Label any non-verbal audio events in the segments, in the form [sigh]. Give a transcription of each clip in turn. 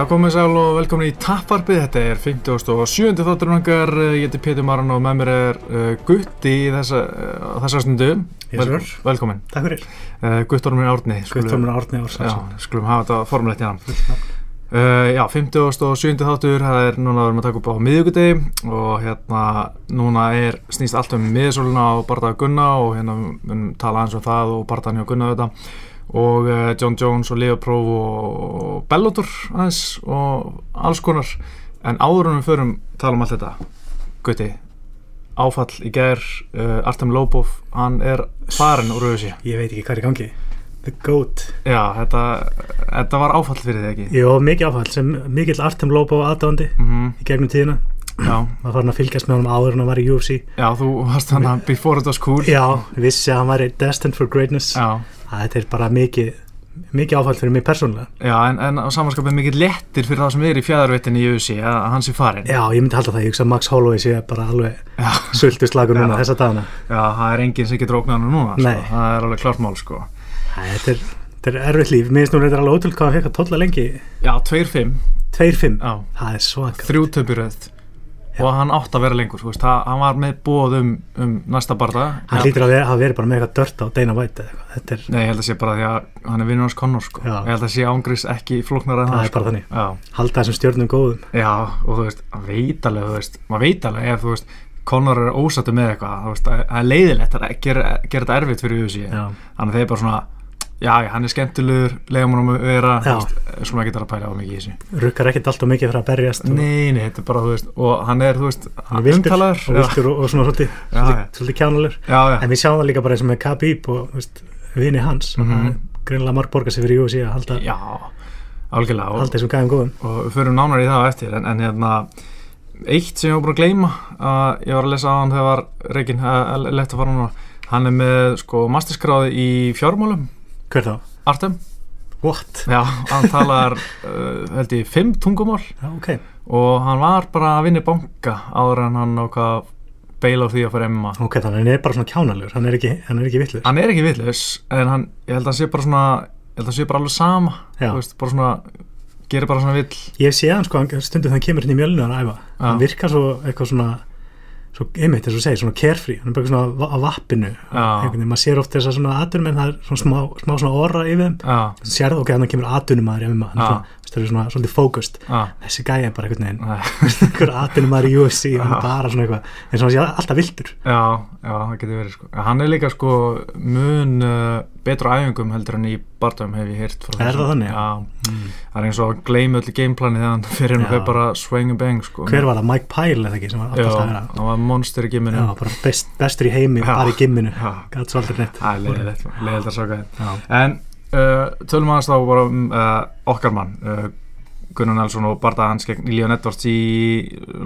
Já, komið sæl og velkomin í Tapparpið, þetta er 57. þátturinn okkar, ég heiti Pétur Maran og með mér er uh, Gutti í þessa, uh, þessa stundu. Yes, sir. velkomin. Takk fyrir. Uh, Guttormur Árni. Guttormur Árni Já, Ársson. skulum hafa þetta formulegt í hann. Uh, já, 57. þáttur, það er núna að við erum að taka upp á miðugudegi og hérna núna er snýst allt um miðsóluna á Bardaga Gunna og hérna við tala aðeins um það og Bardagan hjá Gunna þetta og uh, John Jones og Leo Pro og Bellator aðeins og alls konar en áður en við förum tala um allt þetta Gutti, áfall í gær uh, Artem Lobov, hann er farin úr auðvitað Ég veit ekki hvað er gangi. The Goat. Já, þetta, þetta var áfall fyrir þig ekki Jó, mikið áfall sem mikill Artem Lobo aðdáandi mm í gegnum tíðina. Já, Maður farin að fylgjast með honum áður en hann var í UFC. já, þú varst hann að before it was cool Já, vissi að hann var destined for greatness. Já, Þetta er bara mikið, mikið áfall fyrir mig persónulega. já en, en á samanskapið mikið lettir fyrir það sem er í fjæðarveitinni í USA að hann sé farin Já, ég myndi halda það. Ég hugsa að Max Holloway sé bara alveg sultu slagur núna þessa dagana. já það er enginn sem getur ógnað hann núna sko. Það er alveg klart mál sko Þetta er, þetta er erfitt líf. Mér finnst nú reyndar alveg ótrúlega hvað hann fekk að tolla lengi. Já, 2-5, 2-5. já, Það er svaka. þrjú töpuröð Já. og hann átt að vera lengur, veist, það, hann var með bóð um, um næsta barða Hann hlýtur að vera- verið bara með eitthvað dört á Dana White eða eitthvað. Þetta er, Nei, ég held að sé bara því að hann er vinnur hans Connor sko. Ég held að sé ángriðs ekki flóknar en það það er bara þannig. Já, Halda þessum stjórnum góðum. já, og þú veist, hann veit alveg, maður veit alveg ef þú veist, Connor er ósattu með eitthvað, það það er leiðilegt að gera, gera þetta erfitt fyrir Já. þannig að þeir bara svona, já, hann er skemmtilegur leiðum hann að vera, veist, svona ekki að pæla á mikið í þessu. Rukkar ekkert alltaf mikið fyrir að berjast og Nei, nei, þetta er bara, þú veist, og hann er, þú veist, hann er umtalaður og, og, og svona svolítið, svolítið, svolítið já, en við sjáum það líka bara eins og með Khabib og þú veist, vini hans. Mm. -hmm. greinlega marg borgar sig fyrir UFC að halda, já, algjörlega. halda þessum gæðum góðum. Og við förum nánar í það á eftir en, en hérna eitt sem ég var búin að gleyma að ég var að lesa á hann þegar var Reykjinn, lett að fara núna hann er með sko masterskráði í fjármálum hver þá? Artem, What? já, hann talar uh, held ég fimm tungumál. Já, ok, og hann var bara að vinna í banka áður en hann ákvað beila á því að fara emma ok, þannig að hann er bara svona kjánalur hann er ekki, hann er ekki vitlu hann er ekki vitlaus en hann, ég held að hann sé bara svona ég held að hann sé bara alveg sama Já. þú veist, bara svona, gerir bara svona vill. Ég sé hann sko, hann- stundum þegar hann kemur inn í mjölinu að æfa, hann virkar svo eitthvað svona svo einmitt þess að segja, svona carefree hann er bara svona á vappinu. Maður sér oft þess að svona atunum en það er svona smá, smá svona orra yfir þeim. Já, þú sérðu ok, þannig kemur atunum Já. svona, það er svona svolítið fókust. Þessi gæði er bara einhvern veginn [laughs] einhver atunum maður í UFC hann er bara svona eitthvað eins og hann sé alltaf viltur Já, já, það getur verið sko. Hann er líka sko mun uh, betra æfingum heldur en í barndöfum hef ég frá Er það þannig? Já, það er eins og að gleyma öll í gameplani þegar hann [laughs] fyrir hann Já. fyrir bara swing and bang sko. hver var það, Mike Pyle eða ekki sem var Já, alltaf að vera hann var monster í giminu já, bara best, bestur í heimi, Já. bara í gimminu Já. gæt svo aldrei neitt Það er leiðilegt, að saka þetta Já. En uh, tölum aðeins þá bara um uh, okkar mann uh, Gunnar Nelson og Barda hans gegn Leon Edwards í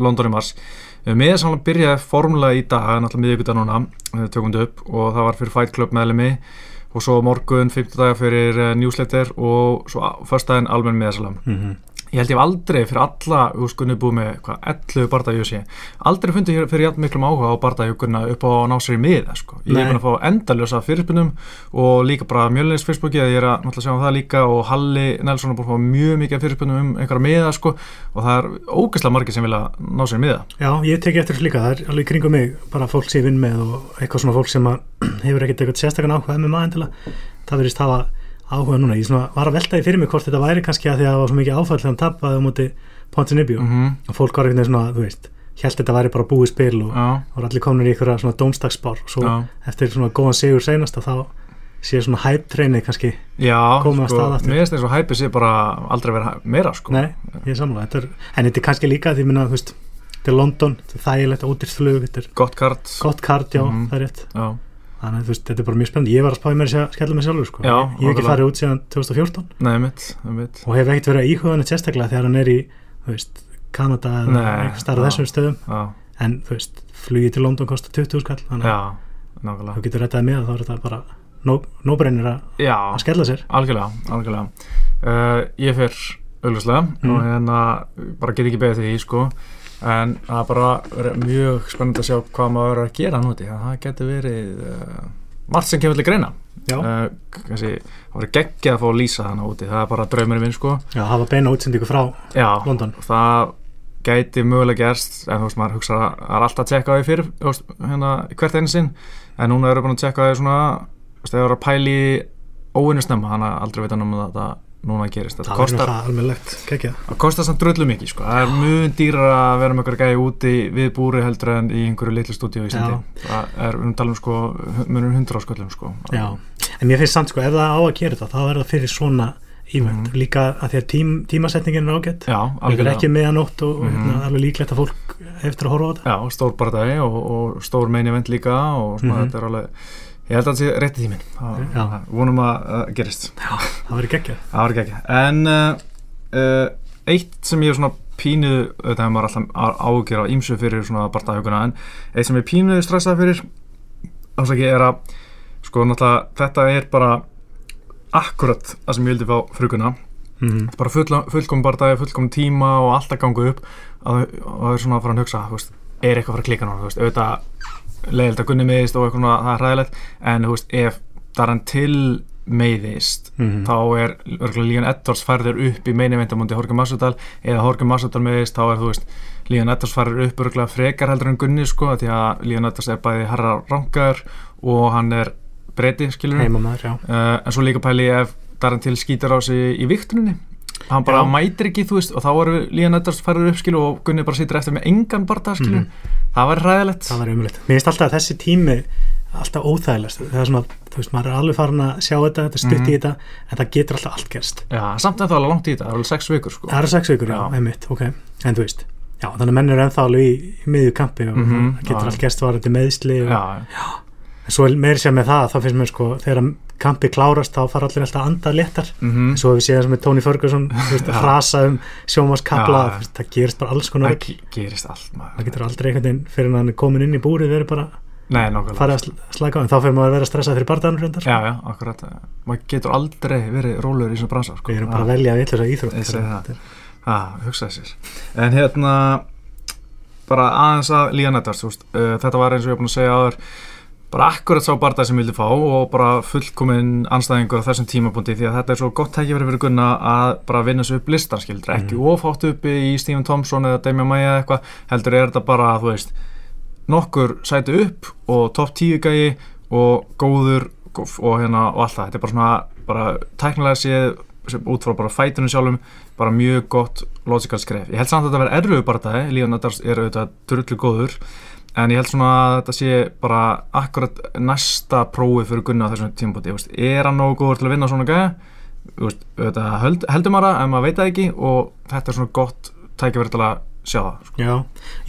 London í mars uh, þess að hann byrjaði formulega í dag náttúrulega miðvíkudag núna, uh, tökum þetta upp og það var fyrir Fight Club meðlemi og svo morgun, 50 dagar fyrir uh, newsletter og svo fyrstæðin almenn meðsalam Mhm. Ég held ég hef aldrei fyrir alla húskunni búið með hvað, 11 bardajósi aldrei fundið fyrir jafn miklum áhuga á bardajókunna upp á að ná sér í miða sko. ég er búin að fá endaljósa fyrirspunum og líka bara mjölnins að ég er að sjá um það líka og Halli Nelson er búin að fá mjög mikið fyrirspunum um einhverja miða sko, og það er ógeðslega margir sem vilja ná sér miða. Já, ég teki eftir þessu líka, það er alveg kringum mig bara fólk sem ég vinn með og eitthvað svona fólk sem [clears throat] hefur ekkert eitthvað sérstakann áhuga með maður endilega, það verðist hafa áhuga núna, ég var að velta því fyrir mig hvort þetta væri kannski að því að það var svo mikið áfall þegar hann tapaði á móti Pontinibio mm -hmm. og fólk var einhvern veginn svona, þú veist held þetta væri bara búið spil og voru allir komin í einhverja svona dómstagsspár og svo já, eftir svona góðan sigur seinast að þá sé svona hype treinið kannski já Komið sko, stað aftur. mér finnst eins og hæpið sé bara aldrei vera meira sko. Nei, ég samlega, þetta er, en þetta er kannski líka því minna, þú veist, þetta er London þetta er þægilegt, ódýrt flug, þetta er gott kart. gott kart, já, Mhm. það er rétt. Já, þannig að þetta er bara mjög spennandi, ég var að spáði mér að skella mig sjálfur, sko, Já, ég hef ekki farið út síðan 2014 nei mitt, mitt. og hef ekkert verið að íhuga henni sérstaklega þegar hann er í, veist, Kanada eða eitthvað starf þessum stöðum, já, en flugið til London kostar 20 skall þannig að þú getur rettaði með þá er þetta bara nóbrennir að Já, að skella sér. Algjörlega, algjörlega. Uh, Ég fer auðvitað Mm. og hérna bara get ekki beðið því sko en það er bara mjög spennandi að sjá hvað maður er að gera núti það getur verið uh, margt sem kemur til greina. Já. uh, kannski, það var geggjað að fá að lýsa hana úti, það er bara draumurinn minn sko. Já, hafa beina útsendingu frá Já, London. Það gæti mögulega gerst en þú veist, maður hugsa að það er alltaf að tjekka á því fyrir veist, hérna, hvert einu sinn. En núna eru búin að tjekka á því svona það er að pæli þannig að aldrei veit hann um það að núna gerist Það kostar, það kostar samt drullu mikið sko. það er mjög dýrar að vera með einhverja gæði úti við búri heldur en í einhverju litlu stúdíu í Íslandi. Það er, við erum um sko munur hundra á sköllum sko. En mér finnst samt sko, ef það á að gera þetta þá er það fyrir svona ívend Mhm. líka að því að tím, tímasetningin er ágætt Líka algjörlega. ekki meðanótt og, og hérna, alveg líklegt að fólk eftir að horfa á þetta. Já, stór bardagi og, og stór meini event líka og svona Mhm. þetta er alveg ég held að þetta sé rétti tíminn. Það- Já. það- vonum að uh, gerist. Það verður geggjað. Það var ekki ekki en uh, uh, eitt sem ég er svona pínu þetta hefur maður alltaf ágjör á ímsu fyrir svona bardaguguna en eitt sem ég pínu stressað fyrir ásaki er að sko náttúrulega þetta er bara akkurat það sem ég vildi fá fruguna mm. bara full, fullkom bardagi, fullkom tíma og allt að ganga upp að, og það er svona að fara að hugsa þú veist, er eitthvað að fara að klika núna þú veist, auðvitað leiðilegt að gunni meðist og eitthvað það er hræðilegt. En þú veist, ef það er hann til meiðist Mm. þá er örgulega Lígan Edwards færður upp í meini veindamundi Horki Massadal eða Horki Massadal meðist þá er þú veist Lígan Edwards færður upp örgulega frekar heldur en Gunni sko því að Lígan Edwards er bæði herra rangar og hann er breyti skilur uh, en svo líka pæli ef Darren Till skýtar á sig í viktuninni hann bara Já. mætir ekki þú veist og þá eru Líðan Eddars færður upp skilu og Gunni bara sýtir eftir með engan barða skilu það var ræðilegt Það var umulegt Mér finnst alltaf að þessi tími alltaf óþægilegst það er svona, þú veist, maður er alveg farin að sjá þetta þetta stutt Mhm. í þetta, en það getur alltaf allt gerst já, samt en það var langt í þetta, það alveg sex vikur sko. Það eru sex vikur, já, Já. einmitt, ok En þú veist, já, þannig að menn eru ennþá alveg í, í miðju kampi og Mhm, það getur já. allt gerst varandi meðsli og, já, en svo meiri sem með það, þá finnst mér sko þegar kampi klárast, þá fara allir alltaf að anda léttar. Mm en svo hefur við séð þess með Tony Ferguson þú veist, að Já. frasa um sjómaskapla Já. það gerist bara alls konar það ge- gerist allt maður. það getur aldrei einhvern veginn fyrir hann er komin inn í búrið verið bara nei, farið að sl- slaka á. En þá fyrir maður að vera stressað fyrir reyndar. Já, já, akkurat. Maður getur aldrei verið rólur í svona bransa sko. við erum bara að velja við þessar íþrótt Ég segi það. Hugsaði sér. En hérna bara aðeins að Eddars uh, þetta var eins og ég er búin að segja áður bara akkurat sá barndað sem ég vildi fá og bara fullkominn anstæðingur á þessum tímapunkti því að þetta er svo gott tækifæri fyrir Gunna að bara vinna svo upp listar skildur ekki Mhm. ofátt uppi í Stephen Thompson eða Damian Maia eða eitthvað heldur er þetta bara þú veist nokkur sæti upp og topp tíu gæi og góður og hérna og allt það. Þetta er bara svona bara tæknilega séð út frá bara fætunum sjálfum bara mjög gott logical skref. Ég held samt að þetta verði erfiðu bara það Líðan Eddars er auðvitað en ég held svona að þetta sé bara akkurat næsta prófið fyrir Gunna á þessum tímpoti, er hann nógu góður til að vinna svona gæða auðvitað held, heldur maður það en maður veit það ekki og þetta er svona gott tækifæri til að sjá það sko. Já,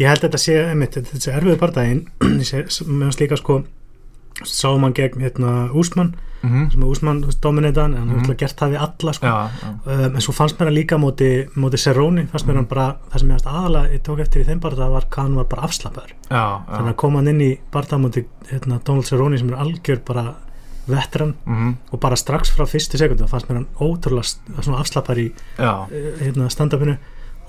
ég held að þetta sé einmitt, þetta [clears throat] sé erfiðu barndaginn meðan slíka sko sáum hann gegn hérna Úsmann mm -hmm. sem Úsmann dominitaðan en hann Mhm. hefði gert það við alla sko. Já, já, um, en svo fannst mér hann líka móti, móti Cerrone fannst mér hann bara, það sem ég fannst aðalega ég tók eftir í þeim barða var hvað hann var bara afslappaður. Já, þannig að koma hann inn í barða móti hérna, Donald Cerrone sem er algjör bara veteran Mm -hmm. og bara strax frá fyrstu sekundu fannst mér hann ótrúlega afslappar í eh, hérna, stand-upinu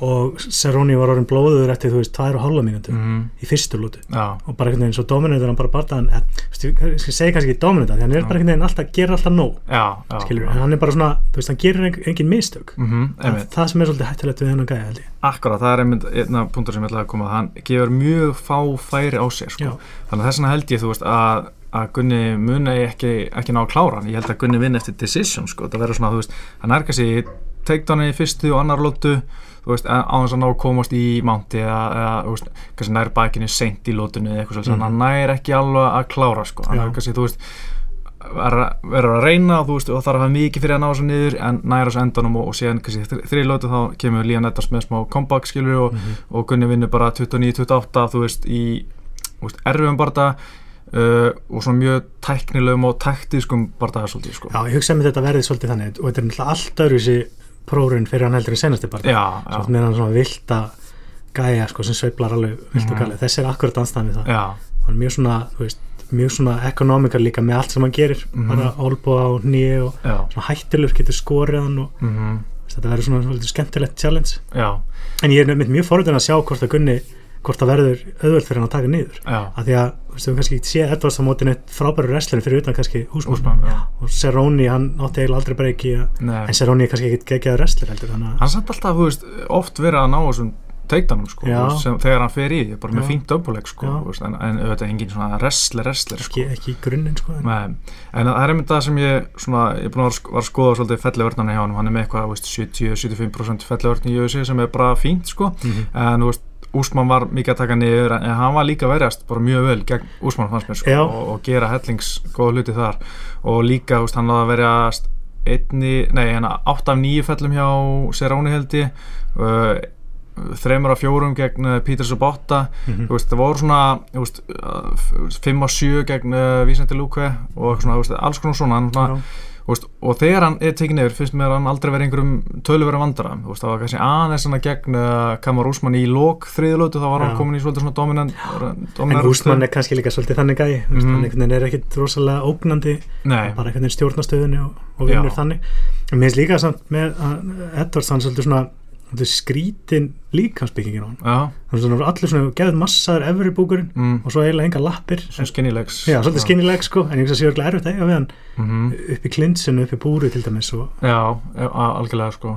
og Cerrone var orðin blóður eftir þú veist tvær og hálfa mínútu Mm í fyrstu lútu já. og bara einhvern veginn svo dominator hann bara barðaðan eh, ég, segja kannski ekki dominator hann er bara einhvern veginn alltaf, gerir alltaf nóg já, skilur, en hann er bara svona, þú veist, hann gerir engin, mistök. Mm það, það sem er svolítið hættulegt við hennan gæja held ég. Akkurat, það er einmitt einna punktur sem ég ætlaði að koma hann gefur mjög fá færi á sér sko. Þannig að þess vegna held ég þú veist að, að Gunni muni ekki, ekki ná að klára hann. Ég held að Gunni vinni eftir decision sko. það verður svona, þú veist, hann er kannski takedowni í fyrstu og annar lótu þú veist, á þess að ná að komast í mánti eða, eða þú veist, kannski nær bakinu seint í lótunni eða eitthvað svolítið, Mhm. hann nær ekki alveg að klára sko, hann er kannski, þú veist verður að reyna þú veist, og þarf að hafa mikið fyrir að ná þessu niður en næra þessu endanum og, og síðan kannski þrið lótu þá kemur Lían Eddars með smá comeback skilur og, Mhm. og Gunni vinnur bara 29-28 þú veist í þú veist, erfum barða uh, og svona mjög tæknilegum og taktískum barða svolítið sko Já, ég hugsa með þetta verðið svolítið þannig og þetta er náttúrulega allt öðru þessi prórun fyrir hann heldur í senasti bara já, svo með hann svona vilda gæja sko, sem sveiflar alveg vilt og Mhm. galið þessi er akkurat anstæðan við það. Já, hann er mjög svona, þú veist, mjög svona ekonomikar líka með allt sem hann gerir. Mhm. bara olbúa á nýju og svona hættilur getur skorið hann og mm veist, þetta verður svona svolítið skemmtilegt challenge. Já, en ég er nefnt mjög forðin að sjá hvort að Gunni hvort það verður auðvöld fyrir hann að taka niður. Já, að því að, þú veist, við kannski ekki sé Edwards á móti neitt frábæru wrestlerin fyrir utan kannski Úsmann Úsmann, já, og Cerrone, hann átti eiginlega aldrei breyki en Cerrone er kannski ekki geggjaður wrestler heldur þannig að hann samt alltaf, þú veist, oft verið að ná þessum teitanum, sko, sem, þegar hann fer í bara með fínt döpuleik, sko, veist, en, en auðvitað engin svona wrestler, wrestler, sko. ekki, ekki í grunninn sko, en, það er einmitt það sem ég svona, ég búin að var að skoða svolítið fellivörnarni hjá hann, hann er með eitthvað, þú veist, 70-75% fellivörn í UFC sem er bara fínt, sko. Mhm. en þú veist, Úsmann var mikið að taka niður en hann var líka verjast bara mjög vel gegn Úsmann fannst mér, sko, og, og gera hellings góða hluti þar. Og líka, veist, hann laði að verjast einni, nei, hérna 8 af 9 fellum hjá Seráni heldi uh, þreymur af fjórum gegn uh, Peter Sobotta Mhm. þú veist, það voru svona þú veist, uh, 5 á 7 gegn uh, Vísandi Lúkve og svona, veist, alls konar svona, hann þú veist, og þegar hann er tekið nefur finnst mér að hann aldrei verið einhverjum töluverið vandara þú veist, það var kannski aðeins svona gegn uh, Kamar Úsmann í lók þriðlötu þá var hann Já. komin í svolítið svona dominant, en dominant Úsmann er kannski líka svolítið þannig gæi mm Mhm. -hmm. einhvern veginn er ekkit rosalega ógnandi nei, bara einhvern veginn stjórnastöðunni og, og vinnur þannig en mér finnst líka samt með að Edwards hann svolítið svona svolítið skrítin líkansbyggingin á hann já, er svona allir svona geðið massaður efri búkurinn mm, og svo eiginlega enga lappir. Svona skinnilegs já, svolítið skinnileg sko en ég veist að sé örglega erfitt að eiga við hann mm upp í klinsinu, upp í búri til dæmis og Já, e- algjörlega sko.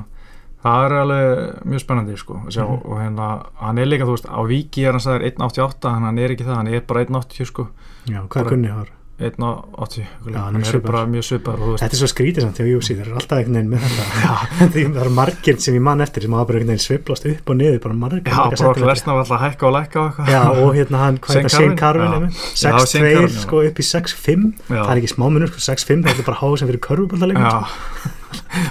Það er alveg mjög spennandi sko að sjá, Mhm. og hérna, hann er líka þú veist, á viki er hann sagður 1.88 en hann er ekki það, hann er bara 1.80 sko. Já, hvað Bara- er kunni hár 1.80, Já, hann hann er er svipaður. bara mjög svipar Þetta er svo skrítið samt hjá UFC, það er alltaf einhvern veginn með þetta [laughs] [laughs] það eru margir sem ég man eftir sem hafa bara einhvern veginn sveiflast upp og niður bara margir já, Brock. Lesnar var alltaf að hækka og lækka Já, og hérna hann, hvað er það, Shane Carvin? Carvin Já. Já, Shane 6-2 Carvin, já. sko upp í 6-5 Já. það er ekki smá munur, sko, 6-5 það er bara háð sem fyrir körfubaldalegur Já, [laughs]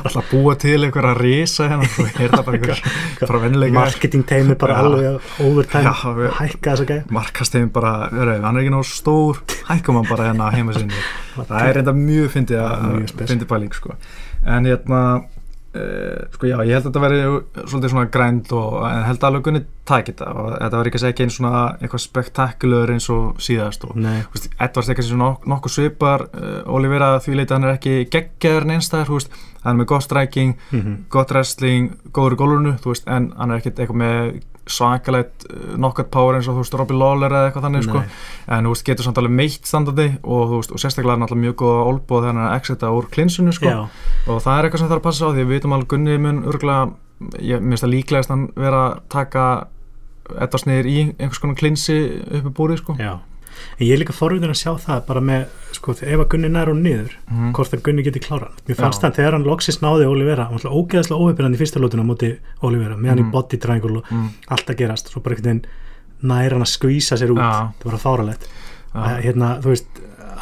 alltaf búa til einhverja risa hérna, er það bara einhver frá vennilega marketing teimi bara Já. alveg overtime, Já, við- hækka þess að gæja. Markastegin bara, verið, hann er ekki nóg stór hækkum hann bara hérna heima sinni [laughs] það er reynda mjög fyndið Já, að fyndið pæling sko. En hérna sko já, ég held að þetta veri svolítið svona grænd og en held að alveg gunni tækir þetta. Og þetta var ekki að segja ekki eins svona eitthvað spektakulur eins og síðast og Nei, þú veist, Edvards kannski svona nok nokkuð svipar uh, Olivera því leita hann er ekki geggjaður neinstæður, þú veist, hann er með gott striking mhm, gott wrestling, góður í gólfinu þú veist, en hann er ekkert eitthvað með svakalegt uh, knockout power eins og þú veist Robbie Lawler eða eitthvað þannig sko. En þú veist, getur samt alveg meitt standandi og þú veist, og sérstaklega er alltaf mjög góð að olbúa þegar hann er að exita úr klinsunu sko. og það er eitthvað sem þarf að passa á því við veitum alveg Gunni mun örgulega ég mér finnst það líklegast hann vera að taka Edvards niður í einhvers konar klinsi uppi búrið sko. já en ég er líka forvitin að sjá það bara með, sko, ef að Gunni nær og niður Mhm. hvort að Gunni geti klára hann. Mér fannst það þegar hann loksis náði Olivera hann var ógeðslega óheppirandi í fyrsta lótuna á móti Olivera, með hann í Mhm. body triangle og mm, allt að gerast, svo bara einhvern veginn nær hann að skvísa sér út, Já. það var fáralegt að, hérna, þú veist,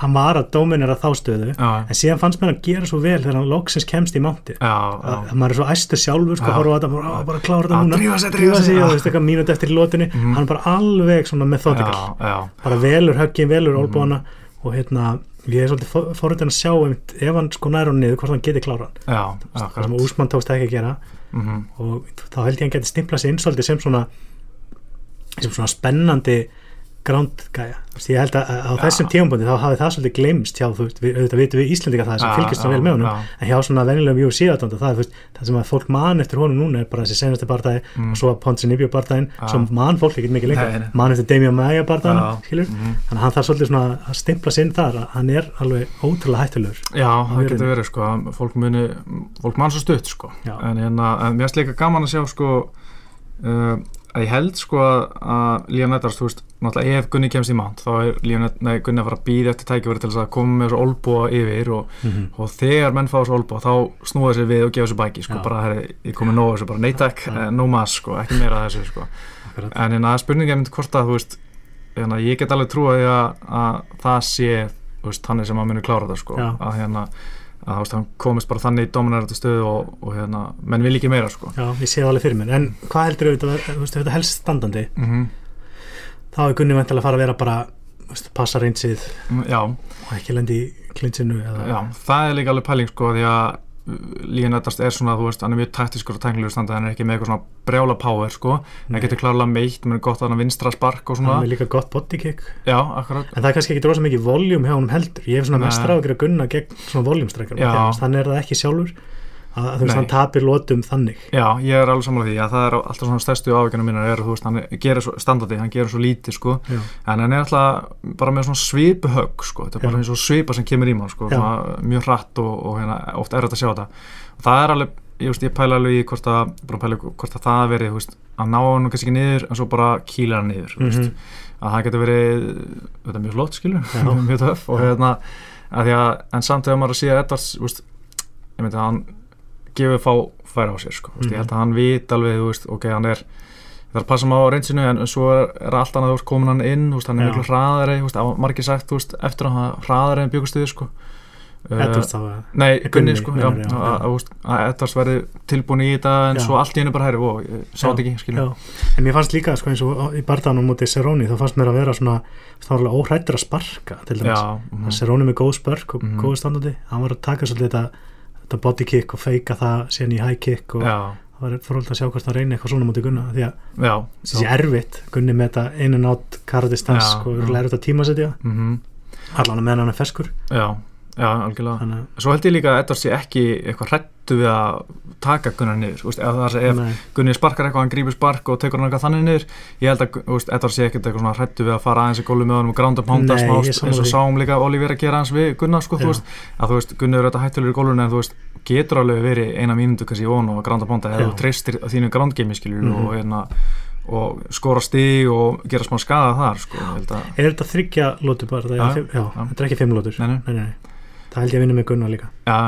hann var að dóminera þá stöðu, já, en síðan fannst mér hann gera svo vel þegar hann loksins kemst í mátti já, að maður er svo æstur sjálfur sko, Já. horfa á þetta, bara, á, bara klára þetta núna. drífa sig, drífa sig, og þú veist, eitthvað mínúti eftir í lótinni Mhm. hann er bara alveg svona já, bara velur höggin, velur Mhm. olbúana og hérna, ég er svolítið forröndin að sjá einmitt, ef hann sko nær og niður, hvort hann geti klára hann. Það sem Úsmann tókst ekki að gera. Mm og þá held ég að hann geti stimplað sér inn svolítið sem svona sem svona spennandi grándgæja ég held að á þessum tímabundi þá hafi það svolítið glemst hjá, þú veist, við, auðvitað vitum við Íslandika það sem það já, vel með honum já. en hjá svona venjulegum UFC aðdanda það er veist, það sem að fólk man eftir honum núna er bara þessi senasti bardagi Mm. og svo að Ponsi Nibjó bardaginn Já. svo man fólk ekkert mikið lengur Nei, nei. man eftir Damian Maia Já. bardaginn skilur Mhm. þannig að hann þarf svolítið svona að stimpla sinn þar hann er alveg ótrúlega hættulegur Já, það getur verið sko, fólk muni, fólk mann svo stutt sko, hérna, en mér finnst líka gaman að sjá sko, uh, að ég held sko að, Líam Nettars, þú veist, náttúrulega ef Gunni kemst í mant, þá er Nett, nei, Gunni að fara að býða eftir tækifæri til þess að koma með þessu olbúa yfir og, Mhm. og þegar menn fá þessu olbúa, þá snúa sér við og gefa sér bæki, sko, bara, herri, ég komi nóg þessu, bara neytak, Já. uh, no mas, sko, ekki meira þessu, sko, en hérna, spurningi er mynd hvort að, veist, hérna, ég get alveg trúa að, að það sé, veist, hann er sem að muni klára þetta, sko, að hérna, að veist, hann komist bara þannig í dominæratu stöðu og, og hérna, menn vil ekki meira, sko. Já, ég sé það alveg fyrir mér en hvað heldur auðvitað helst standandi Mm -hmm. Þá er Gunni vantilega að fara að vera bara passa reynsið Já, og ekki lendi í klinsinu eða, já, það er líka alveg pæling, sko, því að Líðan Eddast er svona, þú veist, hann er mjög taktiskur og tæknilegur standa, hann er ekki með eitthvað svona brjála power, sko, hann getur klárlega meitt, er gott að hann vinstra spark og hann svona, er líka gott bodykick já, akkurat, en það er kannski ekki rosa mikið voljum hjá honum heldur. Ég hef svona mest ráð að gera Gunna gegn svona voljumstrækjum þannig er það ekki sjálfur að þú veist hann tapir lotum þannig. Já, ég er alveg samanlega því að það er alltaf svona stærstu ávíkjana mínar er, þú veist, hann gerir svo standardi, hann gerir svo lítið, sko, Já. en hann er alltaf bara með svona svipuhögg, sko, þetta er bara eins og svipa sem kemur í mann, sko, svona mjög hratt og, og hérna, oft er þetta að sjá þetta. Og það er alveg, ég veist, ég pæla alveg í hvort að, pæla hvort að það verið, þú veist, að ná hann kannski ekki niður en svo bara kýla hann niður, veist, Mhm. að það getur verið, þetta er mjög flott, skilur, [laughs] mjög töff og hérna, að að, en samt þegar maður sé að Edvards, þú veist, ég myndi að hann gefur fá færa á sér sko. mm. ég Mhm. held að hann vit alveg veist, ok, hann er það er að passa maður á reynsinu en svo er, allt annað komin hann inn, veist, hann er miklu hraðari margir sagt, eftir hann hraðari en bjögustuði sko. Edwards uh, þá nei, Gunni, sko, Edvards verði tilbúin í þetta en Já. svo allt í hennu bara herri, ó, ég sá Já, þetta ekki, skiljum en mér fannst líka sko eins og í barðanum mútið Seroni þá fannst mér að vera svona alveg óhrættur að sparka til dæmis já, mhm. Með góð spörk og Mhm. góð standandi hann var að taka svolítið þetta, þetta body kick og feika það síðan í high kick og já, það var fórhald að sjá hvort það reyni eitthvað svona mútið Gunna því að já, þessi erfitt. Gunni með þetta in and out karadistans Já, og já. læra þetta tímasetja. Mhm, allan að meðan hann er feskur. Já, já, algjörlega þannig Svo held ég líka að Edvards sé ekki eitthvað hrættu við að taka Gunnar niður, veist, ef ef. Gunni sparkar eitthvað, hann grípur spark og tekur hann eitthvað þannig niður, ég held að veist, Edvards sé ekkert eitthvað hrættu við að fara aðeins í gólu með honum og gránda pánda smá eins og sáum líka Oliver að gera hans við Gunnar sko, veist, að þú veist, Gunni er auðvitað hættulegur í gólunni en þú veist, getur alveg verið eina mínútu kannski í von og gránda pánda eða treystir þínu grándgeimi skilur Mhm. og hérna og skora stig og gera smá skada þar sko, er þetta þryggja lótur bara það er já, já. þetta er ekki fimm lótur Nei, nei. Nei, nei. Það held ég að vinna með Gunna líka. Já,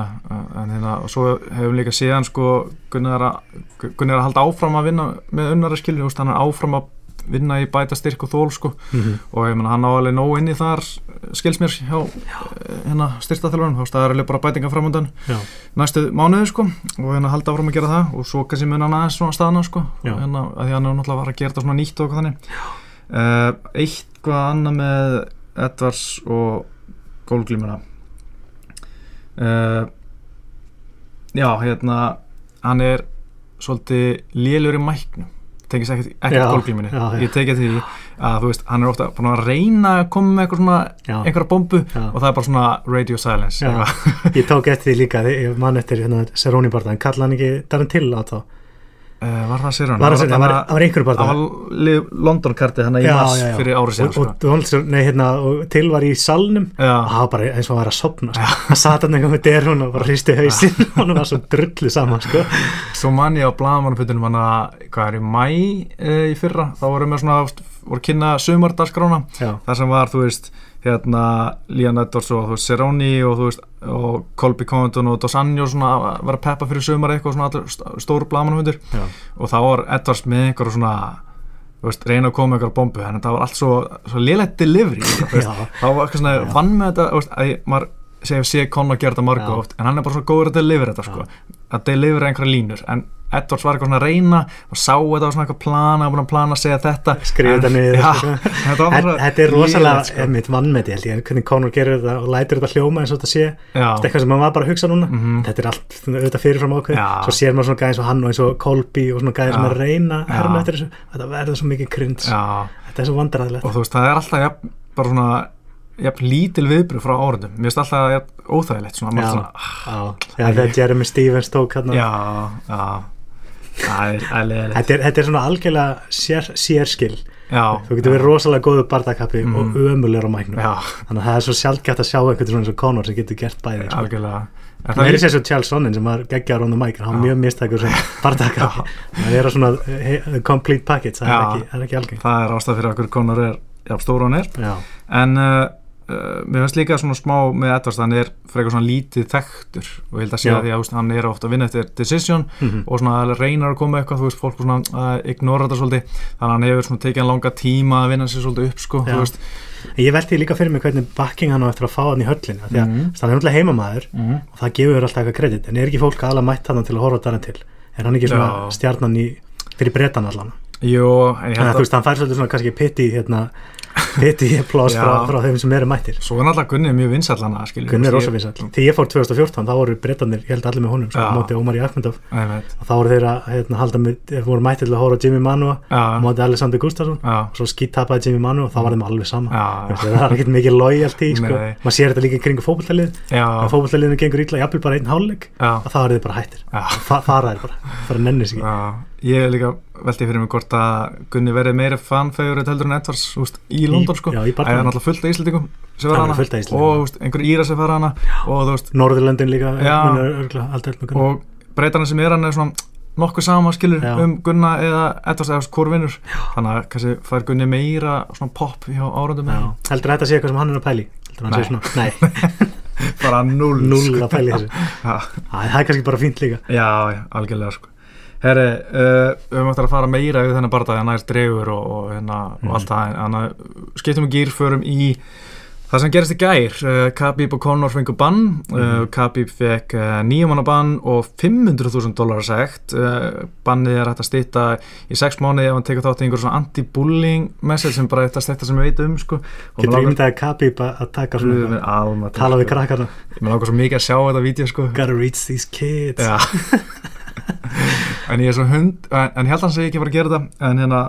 en hérna, og svo hefum líka síðan sko, Gunni er að, Gunni er að halda áfram að vinna með unnari skilju, þú veist, hann er áfram að vinna í bæta styrk og þól sko. Mm -hmm. og ég meina hann á alveg nóg inni þar skils mér hjá hérna veist, það er alveg bara bætinga framöndan næstu mánuði sko. Og hérna halda áfram að gera það. Og svo kannski mun hann aðeins svona staðna sko. Já. og hérna, að því hann er náttúrulega fara að gera þetta svona nýtt og þannig. Uh, eitthvað annað með Edvards og gólglímuna uh, já, hérna hann er svolítið lélur í mæknum. Tengist ekkert, já. ég tekið því að þú veist, hann er ofta búin að reyna að koma með eitthvað svona einhverja bombu Já. og það er bara svona radio silence ég tók eftir því líka því ég mann eftir hérna, Seroni barða en kalla hann ekki Darren Till á þá var það sér hann? var það, það var, það var einhverju barða Það var London kartið hann í mars fyrir árið síðan og, sko. og, nei, hérna, og Till var í salnum og Já, það var bara eins og hann var að sopna sko. hann sat hann eitthvað með derun og bara hristi hausinn [laughs] og hann var svo drullu saman sko. svo man ég á blagamannfundunum hann að, hvað er í mæ e, í fyrra, þá voru með svona voru kynna sumardarskrána já, þar sem var, þú veist, hérna Lían Edwards og Seroni og og Colby Covington og Dos Anjos að vera peppa fyrir sumar eitthvað stóru blagamannfundur já, og þá var Edwards með einhverju svona veist, reyna að koma með einhverju bombu. En það var allt svo, svo lélegt delivery. [laughs] Þá var eitthvað svona vann með þetta að maður segja sé Conor gera þetta marga oft en hann er bara svona góður að delivera þetta sko. að delivera einhverja línur. En Edwards var eitthvað svona að reyna og sá þetta var svona eitthvað plana, búin að plana að segja þetta. Skrifa þetta niður Já, sko. [laughs] þetta þetta er rosalega sko. einmitt vannmeti held ég, hvernig Conor gerir þetta og lætur þetta hljóma eins og þetta sé. Þetta er eitthvað sem maður var bara að hugsa núna. Mhm. þetta er allt auðvitað fyrirfram ákveð svo sér maður svona gæði eins og hann og eins og Colby og svona gæði sem er að reyna að þetta verður svo mikið krynd þetta er svo vandræðilegt og þú veist, það er alltaf jafn, bara svona jafn lítil viðbröð frá áriðum mér finnst alltaf jafn, óþægilegt svona, Já. svona, Já, já Jeremy Stevens tók já, já. Það er, það er leiðilegt þetta, er- þetta er svona algjörlega sér, sérskil já, þú getur verið rosalega góðu bardakappi Mhm. og ömulegur á mæknum. Já, þannig að það er svo sjálfgætt að sjá einhvern svona eins og Conor sem getur gert bæði sko. algjörlega. Það er þess að Charles Sonnen sem var on the mic hann var Já. mjög mistækur sem [laughs] bardakappi það er svona eh, complete package það er Já. ekki, algeng það er ástæð fyrir okkur Conor er jafn stóra hann er. Já, en uh, uh, mér finnst líka svona smá með Edvards hann er frekar svona lítið þekktur og ég held að segja því að hann er ofta að vinna eftir decision Mhm. og svona reynar að koma eitthvað þú veist, fólk svona að ignora þetta svolítið. Þannig að hann hefur svona tekið hann langa tíma að vinna sér svolítið upp sko, ég velti líka fyrir mig hvernig backing hann á eftir að fá hann í höllina því að Mhm. hann er náttúrulega heimamaður mm. og það gefur alltaf eitthvað kredit en er ekki fólk aðla mætt hann til að horfa þarna til? Er hann ekki svona stjarnan í fyrir bretan allan jú, en ég held að þú veist, hann fær svolítið svona kannski pitti hérna, pitti plás frá, frá þeim sem eru mættir. Svo er náttúrulega Gunni mjög vinsallana skilur Gunni er rosa vinsall Þegar ég fór 2014, þá voru breytanir, ég held allir með honum sko, Já. á móti Ómar veit. og þá voru þeir að hérna, halda með, voru mættir til að hóra Jimmy Manua á já, móti Alexander Gustafsson. Og svo skýtt tapaði Jimmy Manua og þá var þeim alveg sama. Það er ekkert mikið loyalty sko. Maður sér þetta líka í kringu að veltið fyrir mig hvort að Gunni verið meira fanfegur heldur en Edvards úst, í London sko. Það er náttúrulega fullt af Íslandingum sem var hana. og úst, einhver íra sem fara hana. Norðurlöndin líka með Gunnar. og breytarna sem er hann er svona nokkuð sama skilur Já. um Gunna eða Edvards eða hvort vinnur. Þannig að kannski fær Gunni meira svona pop hjá árundum Já. heldur þetta að sé eitthvað sem hann er að pæli heldur hann Nei. sé svona, nei, [laughs] bara null null að pæli þessu. [laughs] Það er kannski bara fínt líka. Já, já, algjörlega sko Herri, uh, við höfum eftir að fara meira við þennan barndagi að nær dregur og, og, hérna, Mhm. og allt það Þannig að skiptum við gýr, förum í það sem gerist í gær uh, Khabib og Conor fengu bann uh, Mhm. Khabib fekk uh, nýjumanna bann og 500.000 dólar segt uh, Bannið er hægt að stýta í 6 mánuði ef hann tekur þátt í einhver svona anti-bullying message sem bara eitt að stýta sem við veitum sko. Og getur mig langar- ímyndaði Khabib að að taka svona almáttugur, tala við sko. krakkarna Mér langar svo mikið að sjá þetta vídeo sko. gotta reach these kids Já [laughs] [laughs] En ég er svo hund En, en ég held að hann segi ekki að fara að gera þetta En hérna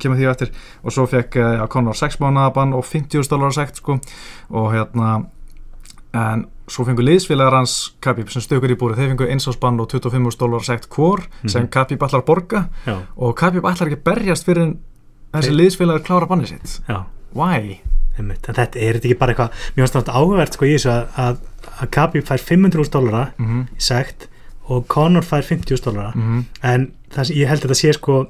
kemur því eftir Og svo fekk eh, já, Conor 6 mánuða bann Og 50 dólar sekt sko Og hérna En svo fengur liðsfélagar hans Khabib sem stökur í búri Þeir fengur einsásbann og 25 dólar sekt hvor Sem Mhm. Khabib ætlar að borga já, Og Khabib ætlar ekki að berjast fyrir en Þessi Þeir- liðsfélagar klára bannið sitt já Why? einmitt. en þetta er ekki bara eitthvað finnst þetta áhugavert sko í þessu að, að, að Khabib fær 500.000 dólara Mm -hmm. í sekt og Conor fær 50.000 dólara Mm en það ég held að þetta sé sko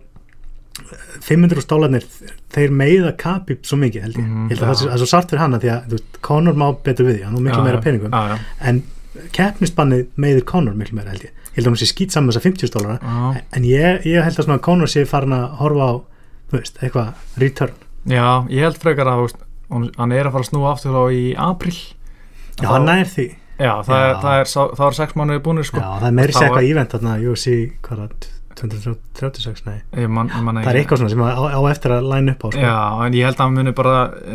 500 dólarnir þeir meiða Khabib svo mikið held ég, Mhm, ég held að það sé já. það er svo sart fyrir hana því að veist, Conor má betur við því, hann á miklu meira peningum. Já, en keppnisbannið meiðir Conor miklu meira held ég. Ég held að hún sé skýt saman þess að 50 dólara en ég, ég held að svona Conor sé farin að horfa á veist, eitthvað return. Já ég held frekar að veist, Hann er að fara að snúa aftur á í april já, hann nær því Já, það, Já. Er, það, er, sá- það er sex mánuði búinir sko. já, það er meiri Þá eitthvað ívent þarna UFC, hvað er það 236, nei Ég man, ég man það er eitthvað svona sem á, á eftir að line upp á sko. Já, en ég held að hann muni bara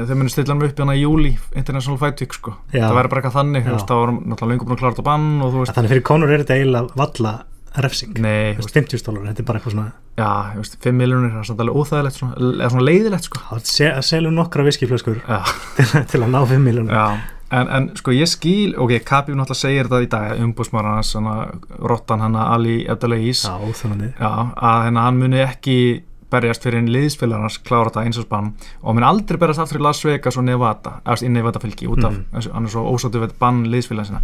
þau muni stilla hann upp hérna í júli International Fight Week sko. Já. það verður bara eitthvað þannig þú veist, það var náttúrulega lengur búin að klára þetta bann og þú veist, þannig fyrir Conor er þetta eiginlega valla refsing nei, Þú veist, veist, 50 dólar, þetta er bara eitthvað svona já, þú veist, 5 miljónir það er svona alveg óþægilegt, svona, eða svona leiðilegt sko. að se- að selja nokkra viskiflöskur til, [laughs] til að ná 5 miljónum já En, en sko ég skil, ok, Khabib náttúrulega segir þetta í dag, umbúsmaður hans rottan hann Ali Abdelaziz. Já, óþjóðandi Já, að hérna, hann muni ekki berjast fyrir einn liðsfélagar hans klára þetta eins og spann og muni aldrei berjast aftur í Las Vegas og Nevada eða í Nevada fylgi út af mm. hann er svo ósáttu við bann liðsfélagar sinna.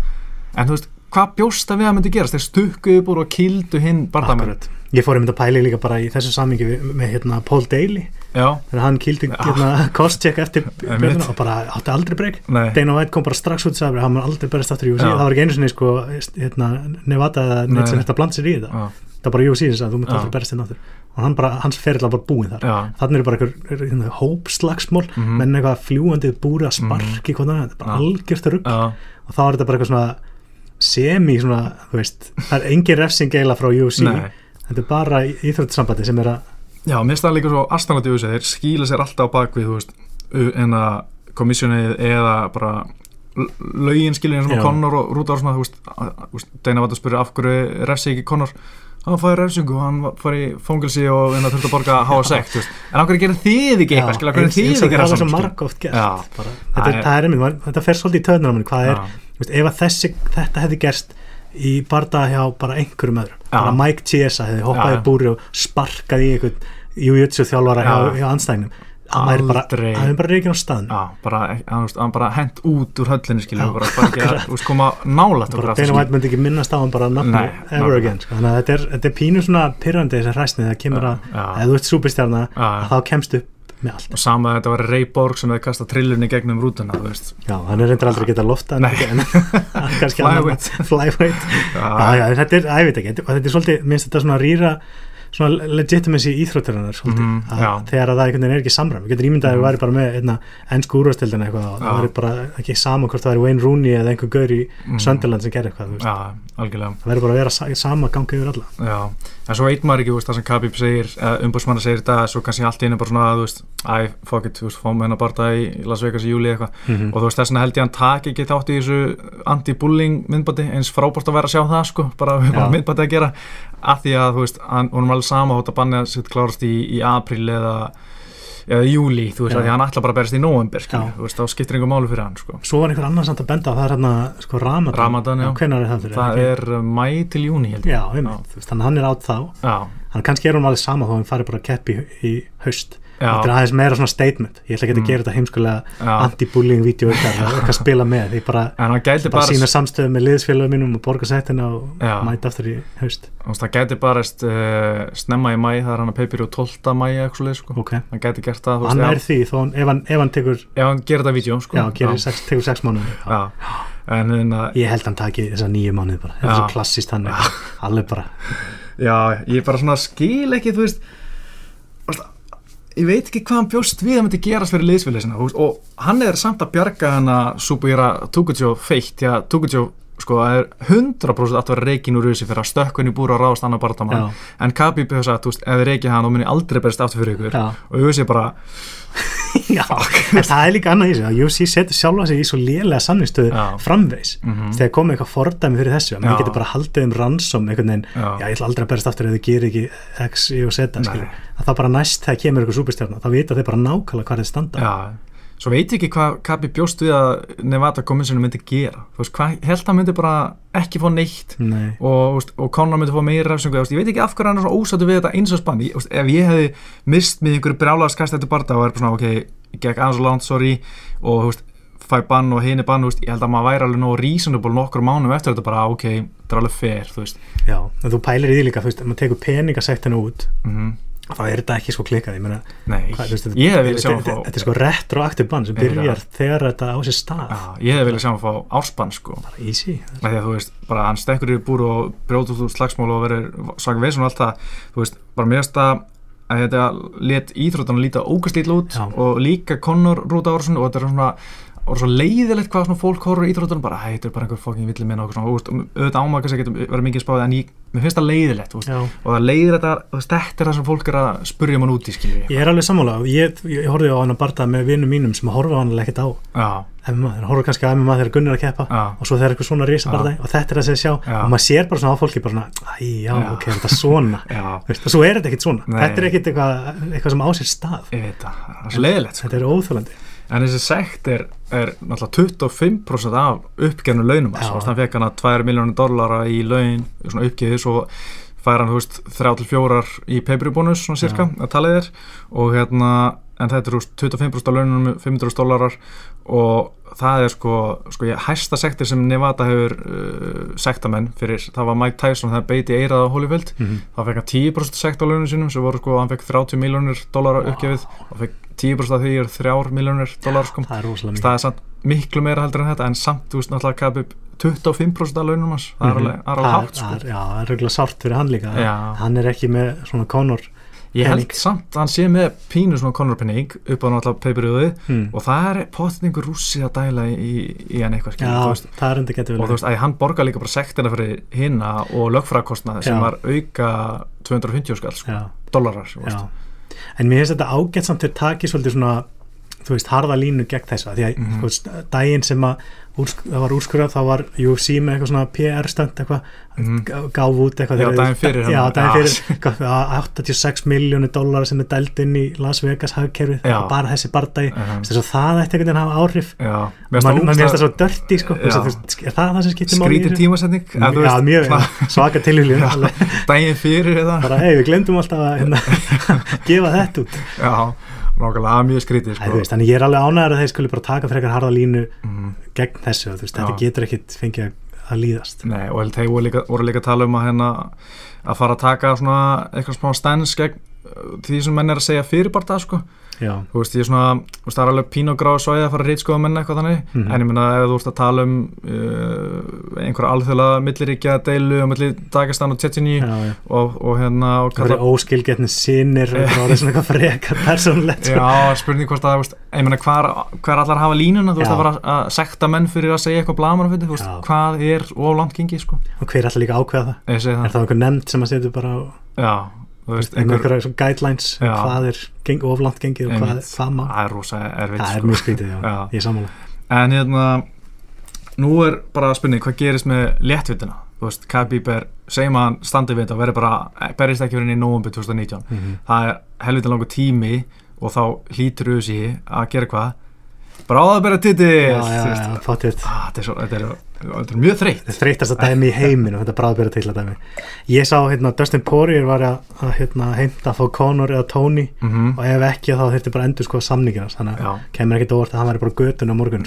En þú veist, hvað bjóst að við að myndi gerast? Þeir stukkuðu búr og kildu hinn bardamenn Akkurat. ég fór einmitt að pæli líka bara í þessu samingi með, hérna, Paul Daly. Já, þegar hann kildi hérna, [laughs] cost-check eftir björnuna og bara átti aldrei breyk. Dana White kom bara strax út og sagði hann var aldrei berist aftur í Já. það var ekki einu sinni sko, hérna, Nei. neitt sem þetta bland sér í þetta. Já, það var bara UFC sem þú Já. aldrei berist þinn aftur. Og hann bara, hans ferill var bara búinn þar. Já, þannig er bara einhver hérna, hópslagsmól Mhm. menn eitthvað fljúandi búri að sparki mm. þetta er bara algjört rugg og þá er þetta bara eitthvað svona semi svona, þú veist það er engin refsing eiginlega frá nei. Þetta er bara íþróttisambandi sem er að Já, mér það líka svo astanlega í þessu þeir skýla sér alltaf á bakvið, þú veist en að komissjónið eða bara lögin skilja eins og Já. Conor og Rúdar svona, þú veist, að- þú veist Deina var að spyrja af hverju refsi ekki Conor hann fæði refsingu, hann var- fór í fóngilsi og hérna þurfti að borga [laughs] háa sekt en hverju gerir þið ekki eitthvað, eins- þið og ekki það gert. Er, það er einmitt, maður- þetta fer svolítið í veist, ef þetta hefði gerst í barða hjá bara einhverjum öðrum bara Mike Chiesa hefði hoppað í búri og sparkað í einhvern jújutsu þjálfara hjá, Já. hjá anstæðinum hann hann er bara reikin á staðn hann, hann bara hent út úr höllinni skilja, bara, bara ekki að [laughs] veist, koma bara Dana White myndi ekki minnast á hann bara nafni ever again sko. þannig að þetta er, þetta er pínu svona pyrrandi þessi hræsni þegar kemur að, ef þú ert já. þá kemst upp með allt. Og sama að þetta var Ray Borg sem hefði kastað trillunni gegnum rútuna, þú veist. Já, hann er reyndar aldrei að geta lofta en [laughs] [laughs] kannski annar- Flyweight. flyweight. Já, já, þetta er, að ég veit ekki, þetta er svolítið minnst þetta svona rýra svona legitimacy Mhm, að já. þegar að það einhvern veginn er ekki samræm, við getum ímyndað að við væri bara með ennsku úrvastildina eitthvað og það væri bara ekki sama hvort það væri Wayne Rooney eða einhver gaur í Mhm. Sönderland sem gerir eitthvað, það verður bara að vera sa sama gangi yfir alla. Já, en svo veit maður ekki, veist, það sem Khabib segir umbúrsmanna segir dag, svo kannski allt í einu bara svona, þú veist, æ, fuck it, þú veist, fáum við hennar bara í í Las Vegas í júli eitthvað. Og þú veist, þess vegna held ég að hann taki ekki þátt í þessu anti-bullying myndbandi eins frábært að vera að sjá það, sko, bara, bara [laughs] Já. myndbandi að gera, að því að, þú veist, hann, er alveg sama hótt að banna sitt klárast í, í april eða eða júli, þú veist, Já. að hann ætla bara að berast í november, þú veist, þá skiptir einhver málu fyrir hann, sko. svo var einhver annar samt að benda á það er hérna sko Ramadan, Ramadan, hvenær er það fyrir Það er uh, mæ til júni, held ég. já, einmitt, þannig að hann er átt þá. Já, hann kannski er hún alveg sama að hann fari bara að keppi í haust. já, þetta er aðeins meira svona statement ég ætla ekki Mm. að gera þetta heimskulega já. anti-bullying vídeo eitthvað, að spila með ég bara, bara bara sína samstöðu með liðsfélagum mínum og borga sættina og Já. mæta aftur í haust það gæti barast uh, snemma í mæ, það er hann að peipir og 12. mæ sko. ok, Hann gæti gert það, hann er því þó, ef, hann, ef hann tekur, ef, hann gerir þetta vídeo, sko. já, gerir sex, tekur sex mánuði Já, en hérna, ég held hann taki þessa nýju mánuði bara þetta er Já. svo klassist hann alveg bara, já, ég bara svona skil ekki, þú veist, ég veit ekki hvað hann bjóst við að myndi gerast fyrir veist, og hann er samt að bjarga hann að Subira Tukutsjó feitt, já, Tukutsjó, sko, það er 100% að vera reikin úr þessi fyrir að stökkun í búra og ráðast annar bardamann, já, en Khabib hefur sagt, þú veist, ef þið reikið hann, þá muni aldrei berist aftur fyrir ykkur, já, og ég bara, [laughs] já. en það er líka annað í þessu að UFC setur sjálfa sig í svo lélega samningstöðu Já. framvegs mhm, þegar komið eitthvað fordæmi fyrir þessu að maður getur bara haldið um ransom einhvern veginn, já, já ég ætla aldrei að berast aftur ef þið gerir ekki X, Y og Z að það bara næst þegar kemur eitthvað súpistjárna þá vita þeir bara nákvæmlega hvað þeir standa. Já, svo veit ég ekki hvað Kabi bjóst við að Nevada Commission myndi gera. Þú veist, hvað held hann myndi bara ekki fá neitt? Nei. og, veist, og Conor myndi fá meira refsingu, ég veit ekki af hverju hann er svo ósættu við þetta eins og spann, ég, ef ég hefði mist með einhverju brjálaðarskast eftir barða og er bara svona, ok, ég gekk aðeins og langt, sorry. Og veist, fæ bann og hini bann, veist, ég held að maður væri alveg nóg reasonable nokkur mánum eftir þetta bara, ok, þetta er alveg fair, Já, en þú pælir í því líka, þú veist, maður tekur peningasektina út mm þá er þetta ekki sko klikkað, ég meina þú ég hefði viljað sjá þetta, fá þetta er sko retroaktiv bann sem byrjar þegar þetta á sér stað. Ég hefði viljað sjá hann fá ársbann, sko. Bara easy. Af því að þú veist, bara hann stekkur í búr og brjóta út úr slagsmál og verður svaka veist og allt það, þú veist, bara finnst að að þetta let íþróttan að líta ógastýtla út Já. og líka Conor Rúta Ársson og þetta er svona og svo leiðilegt hvað svona fólk horfur í íþróttunum bara, hei, þetta er bara einhver fokkin villi minna og svona, og, auðvitað ámaður kannski getur verið mikið spáðið en ég, mér finnst það leiðilegt, og það þú veist, þetta er það sem fólk er að spurja mann út í, skilji ég. Er alveg sammála. Ég, ég horfði á hann að barða með vinnum mínum sem horfa á hann ekkert á. MMA, þeir horfa kannski á MMA þegar Gunnar er að keppa og svo þegar eitthvað svona risa barða og þetta er það sem ég sjá. Já. og maður sér bara svona á fólki bara svona, æ, já, Já. ok, er þetta svona? [laughs] Já, Veist, og svo er þetta ekkert svona, þetta er ekkert eitthvað, eitthvað sem á sér stað. Er leiðilegt, sko. þetta er óþjólandi En þessi sekt er, er náttúrulega 25% af uppgefnu launum Já. hans. Þannig fekk hann að 2 miljónir dollara í laun, svona uppgefið, svo fær hann, þú veist, 3-4 í pay-per-view bónus, svona cirka, að tala þér. Og hérna, en þetta er, þú veist, 25% af laununum, 500 dólarar og það er sko, sko ég, hæsta sektir sem Nevada hefur uh, sektamenn fyrir, það var Mike Tyson þegar beiti eirað á Holyfield mm -hmm. þá fekk hann 10% sekt á launum sínum sem voru sko, hann fekk 30 miljónir dólara uppgefið og fekk 10% af því er 3 miljónir dólar sko það er rosalega það er samt miklu meira heldur en þetta en samt, þú veist, náttúrulega Khabib 25% af launum hans, það er Mhm. alveg, það alveg hátt sko. það já, það er reglulega sárt fyrir hann líka Já. hann er ekki með svona Conor ég held pening. samt að hann sé með pínu svona konurpenning upp á náttúrulega peipiruðið hmm. og það er potið einhver rússi að dæla í, í hann eitthvað, já, skilur, þú veist það er enda getur og þú veist, að hann borgar líka bara sektina fyrir hinna og lögfræðkostnaði sem Já. var auka 250 skall, sko, já, dólarar já. en mér finnst þetta ágætt samt til taki svolítið svona þú veist, harða línu gegn þessa því að Mhm. þú veist, daginn sem að það var úrskurðað, þá var UFC með eitthvað svona PR-stönd eitthvað, Mhm. gá- gáf út eitthvað Já, daginn fyrir já, daginn fyrir, eitthvað, að 86 miljónir dólar sem er dælt inn í Las Vegas hagkerfið, bara þessi bardagi Mhm. þess að það ætti einhvern veginn að hafa áhrif. Mann man finnst það svo dörti sko, er það það sem skiptir máli þessu? tímasetning já, mjög svaka tilhjulin daginn fyrir bara, hei, við glemdum alltaf að hérna, [laughs] gefa þetta út. Já, nákvæmlega mjög skrítið Æ, sko. veist, þannig ég er alveg ánægður að þeir skuli bara taka frekar harða línu mm, gegn þessu, veist, þetta getur ekkit fengið að- líðast. Nei, og þeir voru líka, voru líka að tala um að hérna að fara að taka svona eitthvað smá stens gegn því sem menn er að segja fyrir bara það sko veist, er svona, veist, það er alveg pín og grá svæði að fara að rítskoða menn eitthvað þannig Mhm. en ég meina ef þú ert að tala um uh, einhverja alþjóðlega milliríkja deilu og milli Dagestan og Tjetjini og, og hérna og það verður óskilgetni sinir og það er svona eitthvað frekar persónlegt sko. Já, spurning hvort að, ég meina, hvar, hvar allar hafa línuna, þú veist, Já. að fara að sekta menn fyrir að segja eitthvað Já. hvað er of langt gengi, sko og hver er alltaf líka ákveða það er það, einhver nefnd sem að setja bara á já, veist, einhver, einhver, guidelines Já. hvað er geng, oflant gengið og hvað, hvað má. Það er rosa erfitt, það er sko. mjög skrítið, já, [laughs] Já. ég sammála. En hérna, nú er bara spurning, hvað gerist með léttvitina þú veist, Khabib er, segjum að hann standi við þetta og verður bara, berist ekki verið inn í nóvumbi 2019, mm það er helvita langur tími og þá hlýtur USA að gera hvað bráðabera titil já, já, já, fáttið Ah, þetta er, er, er mjög þreytt. Þetta er þreytast að dæmi í heiminu þetta bráðbyrja til að dæmi. Ég sá hérna Dustin Poirier var að, hérna, heimta að fá Conor eða Tony mm -hmm. og ef ekki þá þurfti bara endur sko samningina þannig að kemur ekkert óvart að hann væri bara götun á morgun.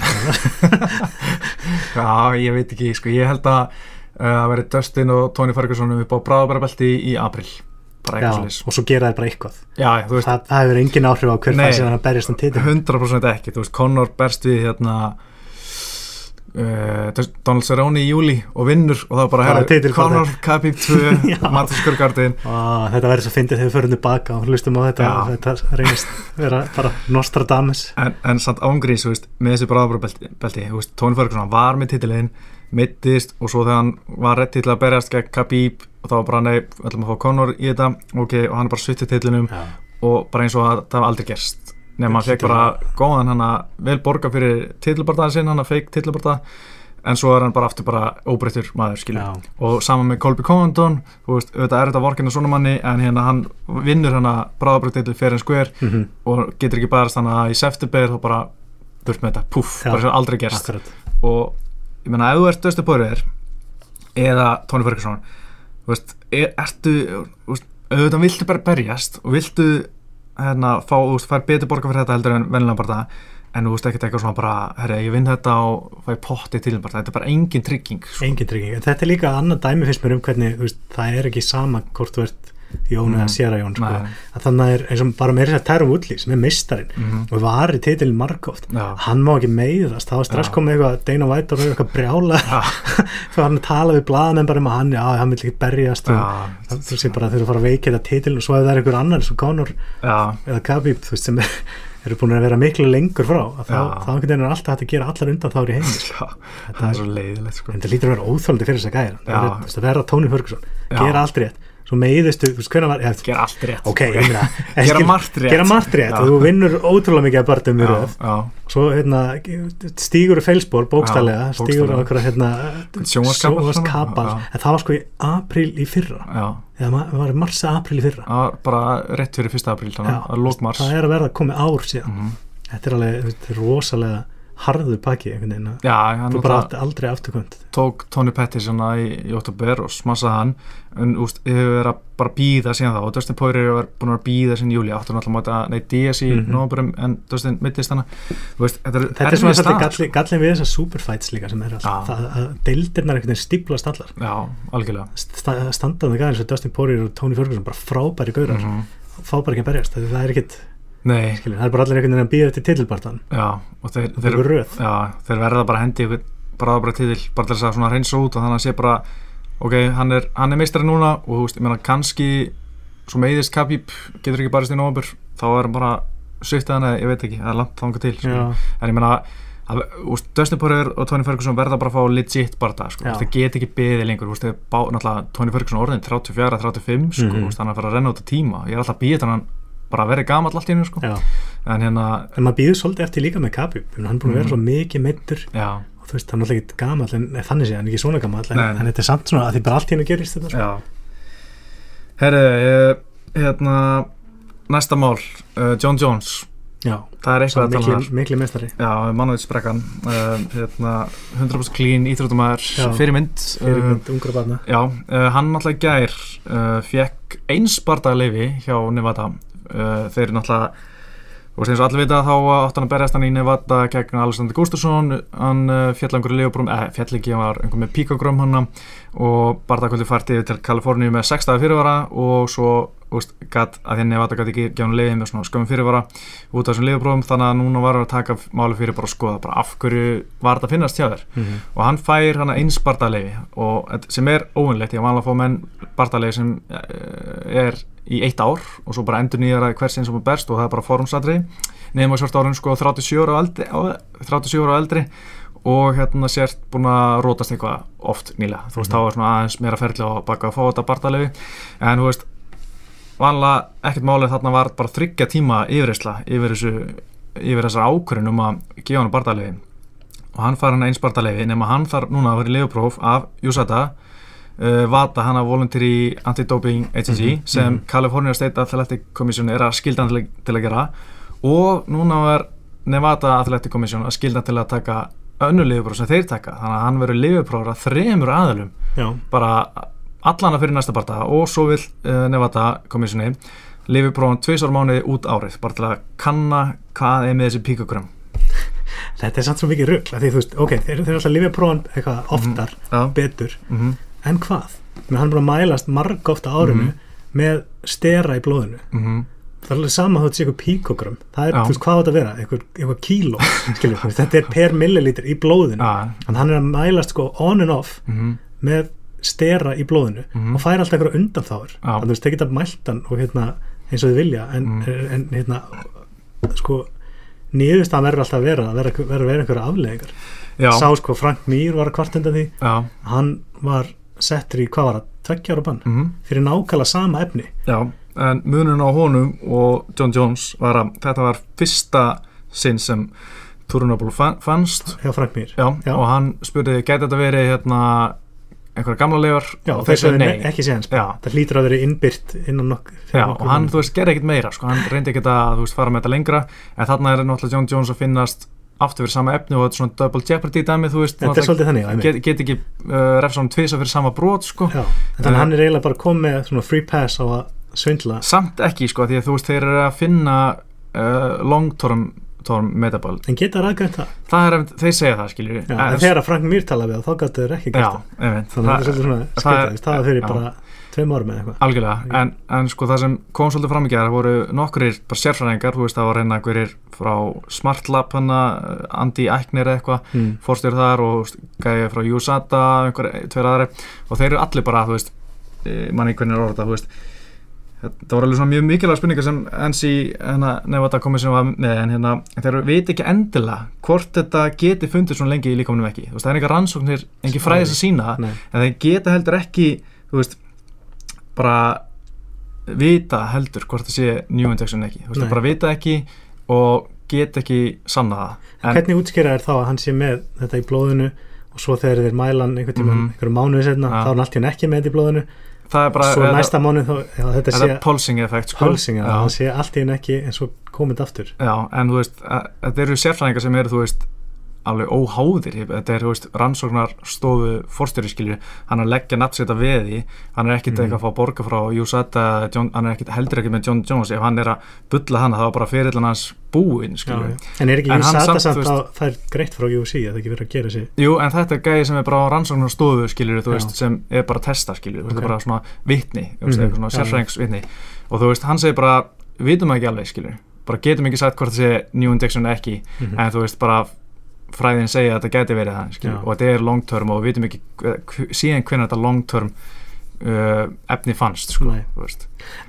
[laughs] Já, ég veit ekki sko, ég held að uh, að veri Dustin og Tony Ferguson upp á bráðabærabelti í april bara og svo gera þeir bara eitthvað. Já, veist, það, það hefur engin áhrif á hver sem hann að berjast um titil 100% ekki þú veist, Conor berst við hérna uh, Donald Cerrone í júli og vinnur og það bara, herri, Conor, Khabib [laughs] 2 Já. Martin Skurgardin og þetta verður svo fyndið þegar við förum tilbaka og hlustum á þetta. Og þetta reynist vera bara Nostradamus. En, en samt ángrís, þú veist, með þessi bráðabærabelti belti, þú veist, Tony Ferguson hann var með titilinn mittist og svo þegar hann var rétt til að berjast gegn Khabib og þá var bara, nei, við ætlum að fá Conor í þetta. Ok, og hann er bara svitið titlinum. Já, og bara eins og að það var aldrei gerst. Nema hann fekk bara góðan hann að vel borga fyrir titilbardaðin sinn hann að feik titilbardaða en svo er hann bara aftur bara óbreyttur maður skilur. Já, og saman með Colby Covington þú veist, auðvitað er þetta vorkinu svona manni en hérna hann vinnur hann að bráðabreytitil fyrir en skver mhm, og getur ekki barast hann að í september þá bara burt með þetta, puff, Já. bara sem aldrei gerst. Akkurat. Og ég meina ef þú ert Dustin Poirier eða Tony Ferguson þú veist, er, ertu veist, auðvitað viltu bara berjast og viltu hérna fá, þú veist, fær betur borga fyrir þetta heldur en vennilega bara það en þú veist ekkert eitthvað svona bara, herri, ég vinn þetta og fæ potti til bara, þetta er bara engin trygging sko. engin trygging, en þetta er líka annað dæmi fyrst mér um hvernig, þú veist, það er ekki sama hvort þú ert Jón eða Mm. Sierra Jón sko. Að þannig er eins og bara meira þess að Tyron Woodley sem er mistarinn Mhm. og var í titilin margóft hann má ekki meiðast, það. Var strax komið eitthvað Dana White og eitthvað brjála. Já, [laughs] þegar hann talaði við blaðamenn bara um að hann, já, hann vil ekki berjast þú sé bara að þau eru að fara að veikja þetta titilin og svo ef það er einhver annar eins og Conor eða Khabib, þú veist, sem er, eru búin að vera miklu lengur frá að þá, þá einhvern veginn er alltaf hægt að gera allar undan þá er í heimi já, það er svo leiðilegt sko. en það lítur að vera óþólandi fyrir þess að gæra það er að Tony Ferguson, Já. gera allt rétt svo meiðistu, hvernig var eða, gera allt rétt ok, ég meina [laughs] Gera margt rétt. gera margt rétt Já. þú vinnur ótrúlega mikið að já, já, svo hérna, stígur feilspor bókstælega, Já, stígur einhverja hérna. Já. en það var sko í apríl í fyrra já eða ma- var í marsa apríl í fyrra var bara rétt fyrir 1. apríl þannig Já, það er að verða komið ár síðan mm þetta er alveg þetta er rosalega harðu pakki hann þú bara átti aldrei afturkvæmt. tók Tony Pettis svona í, í oktober og smassaði hann. En úst, hefur verið að bara býða síðan þá. Og Dustin Poirier hefur búin að býða síðan júli áttur náttúrulega móta, nei Díaz í mm Mhm. nógurum en Dustin mittist veist, þetta er, þetta er svona erfið svolítið staða, galli, gallin við þessar superfights líka sem er alltaf það, að deildirnar einhvern veginn stíplast allar. Sko. já, algjörlega. Sta- standaði gæðin sem Dustin Poirier og Tony Ferguson bara frábæri gaurar. Mhm. fá bara ekki að berjast, það er ekkit nei, skilur, það er bara allir einhvern veginn að býða til titilbartan já, og þeir, það þeir, röð. Já, þeir verða bara hendi ykkur bara bara til, bara til þess að reynsa út og þannig að sé bara, ok, hann er, hann er meistari núna og þú veist, ég meina kannski svo meiðist Khabib, getur ekki barist í nóvambur, þá er hann bara sviftið hann eða ég veit ekki, það er langt þangað til sko. en ég meina Dustin Poirier og Tony Ferguson verða bara að fá legit barða, sko, það get ekki beðið lengur, þeir bá, Tony Ferguson orðin 34-35, sko, úst, hann er að fara að renna út á tíma, ég er alltaf að býða þannig bara vera gamall allt í hennu, sko. En hérna, en maður býður svolítið eftir líka með meina, hann er búin að vera Mhm. svo mikið meittur og þú veist, hann er alltaf ekki gamall en þannig sé hann ekki svona gamall en, en þetta er samt svona að því bara allt í hennu gerist þetta sko. herri, ég, hérna næsta mál, uh, John Jones. Já, það er eitthvað að tala um. mikli, mikli meistari Já, Mannavítsbrekkan uh, hérna, 100% clean íþróttumæður Já. fyrir mynd fyrir uh, ungra barna. Já, uh, hann í gær fekk eins bardaðleifi hjá Nevada uh, þeir náttúrulega og og allir vita þá átt hann að berjast hann í Nevada gegn Alexander Gustafsson. Hann uh, fjall einhverju leifbrum, eða fjall ekki, hann var einhver með píkagrum hann og Bardakvöldi fært yfir til Kaliforníu með 6 dagar fyrirvara og svo úst, gat, að henni Nevada gæti ekki hann leiði með svona skömmum fyrirvara út af þessum leiðuprófum þannig að núna var hann að taka máli fyrir bara að skoða bara af hverju var þetta að finnast hjá þér. Mhm. og hann fær hann eins bardaleifi og þetta- sem er óvinnlegt, ég vanlega að fá menn bardaleifi sem eh, er í eitt ár og svo bara endur nýjar að hvers eins og berst og það er bara formsatri nefnum að svart árun sko 37 ára á eldri, á- 37 ára á eldri og hérna sért búin að rótast eitthvað oft nýlega, þú veist, þá er svona aðeins meira ferli á baka að fá þetta bardaleifi. En þú veist, vanlega ekkert málið þarna var bara þryggja tíma yfirreysla yfir yfir þessar ákvörðin um að gefa hann bardaleifi. Og hann fær hann eins bardaleifi nema hann þarf núna að vera í leifupróf af USADA uh, VADA, hann að Voluntary Anti-Doping Agency Mhm, sem mhm. California State Athletic Commission er að skilda hann til, að gera. Og núna var Nevada Athletic Commission að skilda til að taka önnu leifupróf sem þeir taka. Þannig að hann verður leifuprófur að þremur aðalum Já, bara allana fyrir næsta barda. Og svo vil uh, Nevada komissjoni lifi prófum tvisar mánuði út árið. Bara til að kanna hvað er með þessi píkugrum [laughs] þetta er samt svo mikið rugl því þú veist, ok, þeir, þeir eru alltaf að prófan eitthvað oftar, Já, betur. Mm -hmm, en hvað? Menn hann er bara að mælast marg ofta árinu Mhm. með stera í blóðinu það er alveg sama þótt sé eitthvað píkogram. Það er, þú veist, hvað þetta að vera? eitthvað, eitthvað kíló, [laughs] skiljum, þetta er per millilítur í blóðinu, en hann er að mælast sko on and off mhm, með stera í blóðinu Mhm. og fær alltaf eitthvað undanþáður Já. þannig að þú veist, þeir geta mælt hann og hérna eins og þið vilja, en, Mhm. en hérna sko niðurstaðan verður alltaf að vera að vera, vera, vera einhverja afleðingar já, sá sko Frank Mir var að kvart undan því. Já, hann var settur í, hvað var það, tveggjára bann mhm, fyrir nákvæmlega sama efni. Já en munun á honum og John Jones var að þetta var fyrsta sinn sem Turinabúl fannst. Mir. Já, Já. og hann spurði, gæti þetta verið hérna einhverja gamla leifar? Já, og sögðu nei. Já. það hlýtur að vera innbyrt innan nokk Já, og hann, þú veist, gerði ekkert meira sko. hann reyndi ekkert að, veist, fara með þetta lengra. En þarna er náttúrulega John Jones að finnast aftur fyrir sama efni og þetta er svona double jeopardy dæmi, þú veist, já, get, get ekki uh, refsum tvisa fyrir sama brot, sko. Já, þannig að hann er eiginlega bara komið með svona free pass á að svindla. Samt ekki, sko, því að þú veist, þeir eru að finna uh, long term, term metabol, en geta ræðgrænt það? Það er, þeir segja það, skilju Já, en þegar að Frank Mir tala við þá gætu þeir ekki það. einmitt, þannig að þetta er svona það er- það var fyrir já. bara tveim árum eða eitthvað. Algjörlega, en, en sko það sem kom svolítið fram í gerð voru nokkrir bara sérfræðingar, þú veist það var reyna einhverjir frá Smartlab hana, Andi Æknir eitthvað, mm. fórstjóri þar og gæði frá USATA, einhver tveir aðri og þeir eru allir bara, þú veist eh, manni hvernig er orða, þú veist það voru alveg svona mjög mikilvæg spurningar sem NC hérna, Nevada Commission var með en hérna, þeir veit ekki endilega hvort þetta geti fundið svona lengi í líkamunum ekki, þú veist, það er enga rannsóknir engi fræðis að sína Nei, en þeir geta heldur ekki þú veist bara vita heldur hvort það sé new injection ekki, þú veist, þeir bara vita ekki og get ekki sanna það. En, hvernig útskýra er þá að hann sé með þetta í blóðinu og svo þegar þeir mælan einhvern tímann, Mhm. einhverjum mánuði setna Ja. þá er hann alltaf ekki með þetta í blóðinu það er bara svo næsta mánuð þá, þetta sé pulsing effekt sko. já, það sé allt í henni ekki eins og komið aftur já, en þú veist að- þetta eru sérfræðingar sem eru þú veist alveg óháðir, þetta er þú veist rannsóknar stofu fórstjóri skilju hann er að leggja nattseta við því hann er ekkit Mhm. eitthvað að fá borga frá John, hann er ekkit, heldur ekki með John Jones. Ef hann er að bulla hann, það var bara fyrirlan hans búinn skilju já. en er ekki USATA samt, að það er greitt frá UC að það ekki verið að gera sér? Jú, en þetta er gæði sem er bara á rannsóknar stofu skilur, þú veist, sem er bara að testa skilur, þú veist, Ok. þetta er bara svona vitni já. sérfræðingsvitni. Bara, getum ekki sagt hvort það sé injection eða ekki, Mhm. en þú veist bara fræðin segja að þetta geti verið það skilur, Já. og þetta er long term og við vitum ekki síðan hvernig þetta long term uh, efni fannst sko,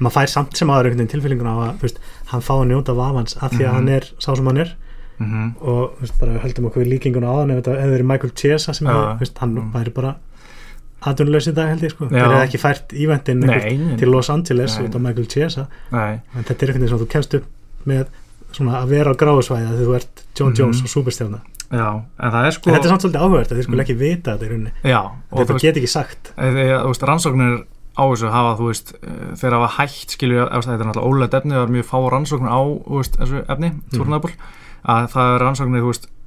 maður fær samt sem aður tilfellinguna á að veist, hann fá að njóta vafans af því að Mhm. hann er sá sem hann er. Mm og þú veist, bara við höldum okkur líkinguna á hann ef þetta verið Michael Chiesa sem hefði, þú veist, hann Mm. væri bara atvinnulegs í dag held ég sko. Þeir hefði ekki fært ívendin til Los Angeles út af Michael Chiesa. Nei, en þetta er veginn sem þú kemst upp með svona að vera á gráðsvæði að þú ert John Mhm. Jones og superstjárna já, en það er sko en þetta er samt svolítið áhugavert að þið skulle Mm. ekki vita þetta í rauninni já, þetta get ekki sagt þegar þú veist, rannsóknir á þessu hafa, þú veist, eh, þeir hafa hægt skilju, þetta er náttúrulega ólegt efni það er mjög fá rannsóknir á, þú veist, þessu efni Mhm. túrnabul, að það er rannsóknir, þú veist eh,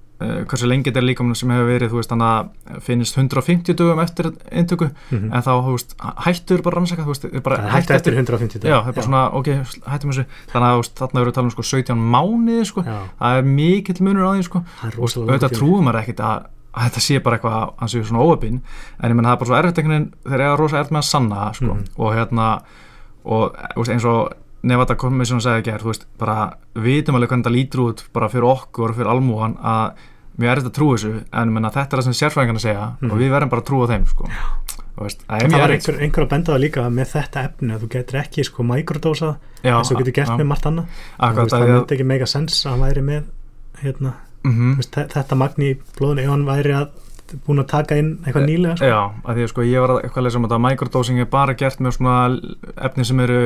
hversu lengi þetta er líkamann sem hefur verið veist, að finnst 150 dögum eftir eintöku, Mhm. en þá, veist hættur bara rannsaka, veist, er bara það er hægt eftir 150 já, það er bara svona, ok, hættum þessu. Þannig að, þarna eru að tala um sko 17 mánuði, sko. Það er mikill munur á því, sko. Það er og auðvitað trúum maður ekkit að að þetta sé bara eitthvað að hann sé svona óöpinn en ég menn það er bara svo erfitt einhvern veginn þegar ég er rosa erfitt með að sanna það, sko. Mhm. og hérna og eins og Nevada Commission sagði ekki þú veist, bara vitum alveg hvernig það lítur út bara fyrir okkur, fyrir almúan að mjög erfitt að trúa þessu en menna þetta er það sem sérfræðingarna segja Mhm. og við verðum bara að trúa þeim sko. Veist, það er það var einhver, einhver að benda það líka með þetta efni að þú getur ekki sko mikrodósa Já, eins og getur gert með margt annað það myndi ekki mega sens að væri með hérna, Mhm. þú veist, þe- þetta magni í blóðinu ef hann væri að búin að taka inn eitthvað nýlega sko. Já, að því að sko ég var að eitthvað að lesa um þetta að microdosing er bara gert með svona efni sem eru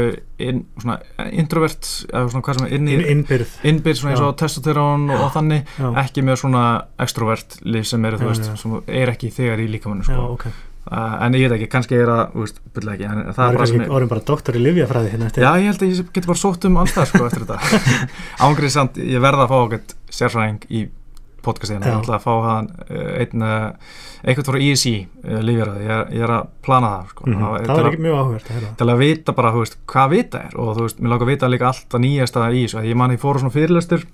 in, svona introvert eða svona hvað sem er inn í Inn, innbyrð innbyrð svona eins Já. og testosterón og, og þannig já, ekki með svona extrovert líf sem eru þú Já, veist já. sem er ekki þegar í líkamannu já, sko. ok uh, en ég veit ekki, kannski er þú veist, byrla ekki en það er bara sem kannski orðin bara doktor í livjafræði hérna eftir Já, ég held að ég geti bara sótt um alls það sko eftir þetta [laughs] Ángrið samt, ég verða að fá okkur sérfræðing í podcastina, Já. ég ætla að fá hann uh, einn, uh, eitthvað frá ESI uh, lífjaraði, ég, er- ég er að plana það sko, Mhm, Það- það til að- ekki mjög að heyra til að vita bara, þú veist, hvað vita er og þú veist, mér langar að vita líka allt að nýjasta í þessu, ég man ég fóru svona fyrirlestur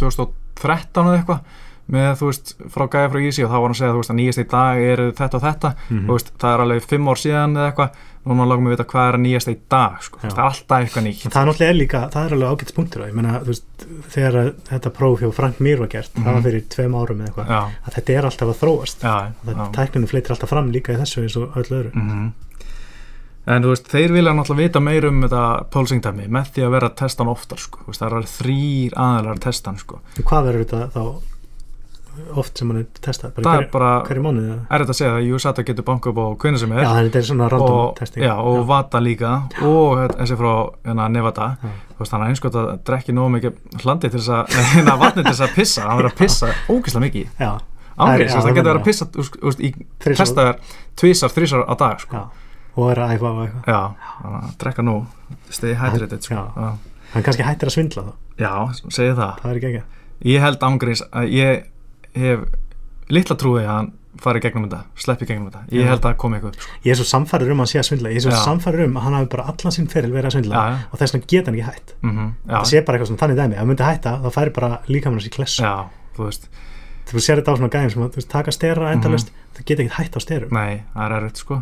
2013 eða eitthvað með, þú veist, frá gæði frá Easy og þá var hann að segja, þú veist, að nýjasta í dag eru þetta og þetta, Mhm. þú veist, það er alveg fimm ár síðan eða eitthvað, núna langar mér að vita hvað er að nýjasta í dag, sko, það er alltaf eitthvað nýtt. Það er náttúrulega líka, það er alveg ágætt punktur ég meina, þú veist, þegar þetta próf hjá Frank Mir var gert, það Mhm. var fyrir tveim árum eða eitthvað, að þetta er alltaf að þróast. Það tækninu fleitir alltaf fram líka í þessu eins og öll öðru. Mhm. En þú veist, þeir vilja náttúrulega vita meir um þetta pulsing-dæmi með því að vera að testa hann oftar, sko, það er þrýr aðeinar að testa hann, sko. Hvað verður þetta þá oft sem hann er testað, Það bara er bara, hverju mánuði eða? er þetta að segja það, USATA getur banka upp á hvernig sem er. Já, þetta er svona random og, testing. já, og Vata líka. Og hérna, þessi frá hérna, Nevada. Já. þú veist, hann er einskot að drekki nógu mikið hlandi til þess að, neina vatni til þess að pissa. Hann verður að pissa ógeðslega mikið. Já, ángriðs, já, það getur það verið er- að pissa þú veist, í testaðar tvísar, þrísar á dag sko. já, og er að æfa og eitthvað. Já, þannig að drekka nú sko. Já. já. Hann kannski hættir að svindla þá, já, segi það. Það er ég held ángriðs að ég hef litla trúi að hann fari gegnum þetta, sleppi gegnum þetta. Ég held að komi eitthvað upp sko. Ég er svo samfærir um að hann sé að svindla. Ég er svo Já. samfærir um að hann hafi bara allan sinn feril verið að svindla Já, já. og þess vegna geta hann ekki hætt. Mm já, Það sé bara eitthvað svona þannig dæmi. Ef hann myndi hætta þá færi bara líkamann sér klessu. Já, þú veist. Þú sér þetta á svona gæðum sem að veist, taka stera endalust Það geta ekki hætt á sterum. Nei, það er erfitt sko.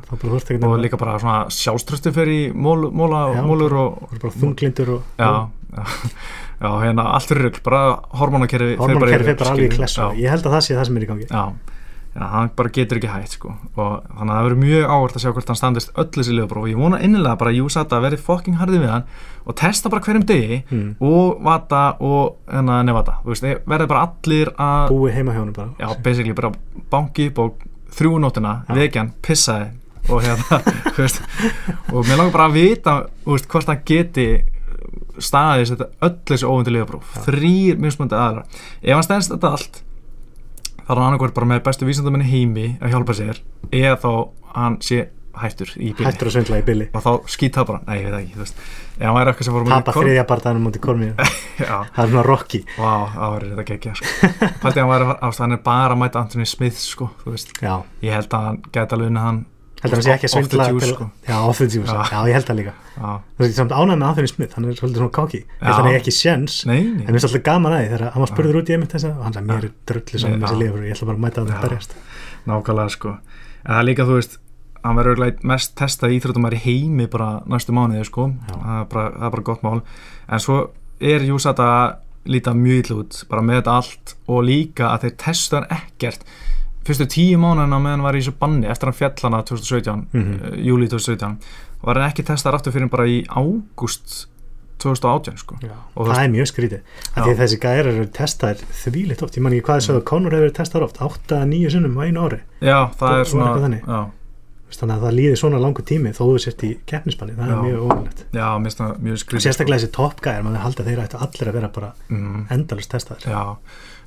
Og líka bara svona sjálfströsti fyrir í mól, móla, mólur og bara þunglindur og já, já, hérna allt fyrir rugl, bara hormonakerfi hormonkerfi fer bara alveg í klessu. Já, Ég held að það sé það sem er í gangi. Já, já, hann bara getur ekki hægt sko. og þannig að það verður mjög áhvert að sjá hvort hann standist öll þessi liðbróf og ég vona innilega bara að Júsata verði fucking harði við hann og testa bara hverjum degi Mm. og Vata og hérna, Nevada, verði bara allir að Búi heima hann bara. Já, basically bara banki upp á þrjú nótuna, Já. vekjan, pissaði. Og hérna, [laughs] og mér langar bara að vita, veist, hvort hann geti staðið þetta öll þessi óvöndu liðabróf, þrýr mismundi aðra. Ef hann stendst þetta allt þá er hann annarkvært bara með bestu vísindamenni heimi að hjálpa sér eða þá hann sé hættur í bíli Hættur að svindla í billi og þá það bara, nei ég veit ekki, þú veist. Ef hann væri eitthvað sem voru Tapa þriðja barðanum mútið kormið [laughs] Það er svona Rocky. Vá, það var þetta geggja sko. Pældi að hann væri, ást, hann er bara að mæta Anthony Smith sko, þú veist. Já, Ég held að hann gæti alveg unnið hann heldur hann sé ekki að Off the svindla juice, sko. Já, off the juice, Já. já, ég held það líka. Þú veist, samt ánægð með Anthony Smith, hann er svolítið svona Já. hann er ekki sjens En mér finnst alltaf gaman að því þegar hann var spurður út í einmitt þess að og hann sagði mér er drullu saman með þessi lifur ég ætla bara að mæta að það berjast. Nákvæmlega sko. En það er líka, þú veist Hann verður mest testað íþróttumar í heimi bara næstu mánuði sko. Það er, bara, það er bara gott mál. En svo er Júsata líta mjög illa út bara með allt og líka að þeir testa hann ekkert fyrstu tíu mánuðina meðan var í þessu banni eftir hann fjall hana 2017 Mhm. uh, júli 2017 og var hann ekki testaður aftur fyrir bara í ágúst 2018 sko. Það er mjög skrítið að því að þessi gæðir eru testaðir þvílitt oft. Ég man ekki hvað þessu að Conor hefur verið testaðir oft 8-9 sinnum á einu ári. Já, það Og- er svona þannig. Veist, að það líði svona langur tími þó þú sért í keppnisbanni, það er já, mjög skrítið sérstaklega þessi toppgæðir, maður haldi að þeir ættu allir að vera bara sko. mm, endalust testaðir. Já,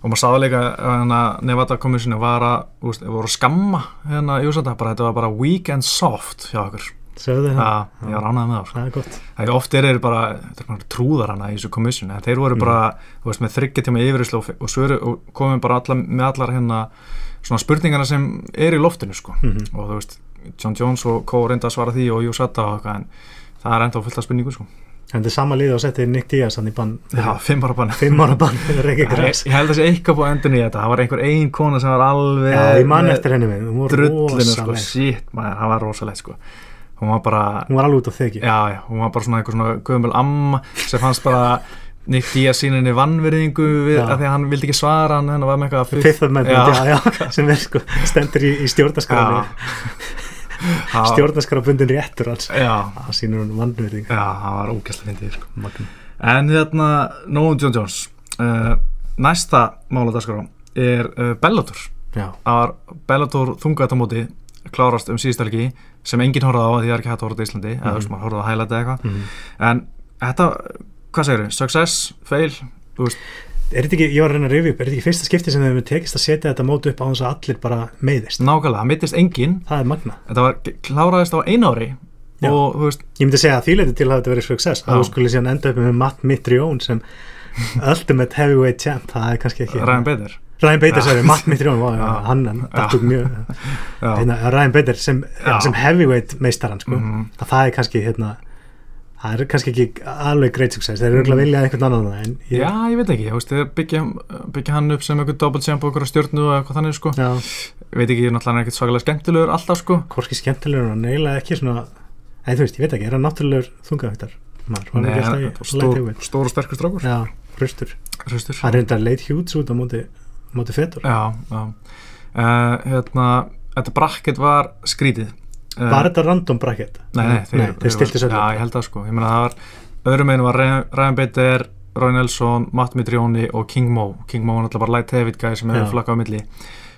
og maður sáði líka að hérna, Nevada Commission var að úst, voru skamma hérna Júsanda, bara þetta var bara weak and soft hjá okkur sögðu Já, það, ég var ánægð með það sko. það er gott Það er oft er þeir bara, þetta er bara trúðar hana í þessu commission, en þeir voru bara þú veist, með þryggja tíma yfirislu og, og, og komum bara alla, með allar hérna svona spurningarna sem er í loftinu sko. Mhm. og þú veist, John Jones og Co. reynda að svara því og Júsata og eitthvað, en það er enda fullt af spurningu sko. Þetta er sama lið og settið Nick Diaz hann í bann. Já, fimm ára bann. Fimm ára bann fyrir Rikki Ég, Græs ég held að það sé eitthvað búið endur nýja þetta. Það var einhver ein kona sem var alveg já, ég man með eftir henni við, hún var drullinu sko, shit maður, það var rosalegt sko. Hún var bara, hún var alveg út á þegi já, já, hún var bara svona einhver svona gömul amma sem fannst bara Nick Diaz síninni vannverðingu við, að því að hann vildi ekki svara hann, hann var með eitthvað fifth- Sem stjórnarskrafbundin réttur alls. Það sýnur hún vannverðing já, það var ógæslega fyndið sko. En hérna, Nóum John Jones uh, Næsta máladaskrá er uh, Bellator. Já, Það var Bellator þungaðatamóti klárast um síðustelgi sem enginn horfði á að því það er ekki hægt að horfa á þetta Íslandi. Eða þú veist, maður horfði á highlight eða eitthvað. Mhm. en þetta, hvað segir þau? Success, fail, þú veist er þetta ekki, ég var að reyna að rifja upp er þetta ekki fyrsta skipti sem þeim tekist að setja þetta mót upp á þess að allir bara meiðist? Nákvæmlega, það mittist enginn. Það er magna þetta var kláraðist á einu ári Já. og þú veist, ég myndi segja að því leiti til að þetta verið success að þú skulle síðan enda upp með Matt Mitrione sem [laughs] ultimate heavyweight champ. Það er kannski ekki Ryan Bader. Ryan Bader Já. sagði, Matt Mitrione hann, það tók mjög já, hérna, Ryan Bader sem, sem heavyweight meistaran sko. Mhm. að það er kannski hérna, það er kannski ekki alveg great success, þeir eru örugglega viljað einhvern annan ég, já, ég veit ekki, veist, þeir byggja, byggja hann upp sem eitthvað double champ og eitthvað stjórnu og eitthvað þannig sko, já, veit ekki, náttúrulega hann er ekkert svakalega skemmtilegur alltaf sko, hvorki skemmtilegur og neila ekki svona, eða þú veist, ég veit ekki er hann náttúrulegur í stór, og sterkur strákur. Já, hraustur, hann er enda leit hjúts út á móti, móti fetur. Já, já. Uh, hérna, þetta bracket var skrítið. Var þetta random bracket? Nei, nei, nei, þeir stiltu sér Já, ég held það sko. Ég meina það var, öðrum einu var Ryan Bader, Roy Nelson, Matt Mitrioni og King Mo. King Mo var náttúrulega bara light heavy guy sem hefur flakkað á milli.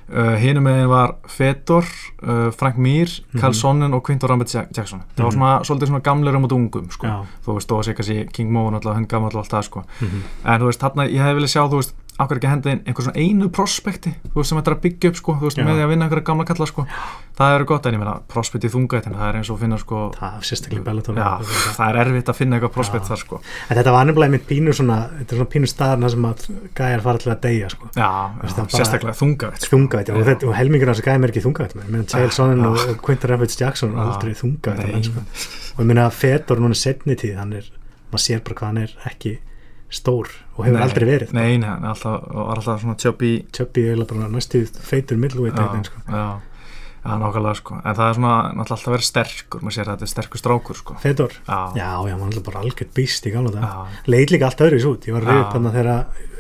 Uh, Hinum megin var Fedor, uh, Frank Mir, Carl Mhm. Sonnen og Quinton Rambert Jackson. Það var Mhm. svona, svolítið svona gamlir um og ungum sko. já, Þú veist, þó að sé kannski King Mo náttúrulega, hann gammal allt það sko. mhm. En þú veist, þarna, ég hefði viljað sjá, þú veist, ákveður ekki að henda inn einhver svona einu prospekti, þú veist, sem þetta er að byggja upp, sko, þú veist, Já. með því að vinna einhverja gamla kalla, sko. Það eru gott, en ég meina, prospekt í þungættin, það er eins og að finna, sko, það er sérstaklega Bellator já, það er erfitt að finna eitthvað prospekt þar, sko. en þetta var nefnilega mitt pínu svona þetta er svona pínu staðarna sem að gæjar fara til að deyja sko. Já, já sérstaklega þungætt, sko. þungavætt og, og helmingur af þessu gæjum er ekki þungavætt meðan Chael Sonnen og, og Quinton Rapids Jackson Já. aldrei þungavætt Nei, sko. og ég meina Fedor núna setni tíð hann er, maður sér bara hvað hann er ekki stór og hefur Nei, aldrei verið Nei, nei, hann alltaf, var alltaf svona tjöppi, Tjöppi eiginlega bara næstu feitur eitthvað, sko. já, já, nákvæmlega, sko. En það er svona, alltaf verið sterkur, maður sér að þetta er sterkur strákur, sko. Fedor, Já, já, já, hann er bara algjört býst í gamla dag já, leit líka allt öðru út, ég var að Já. upp hann þegar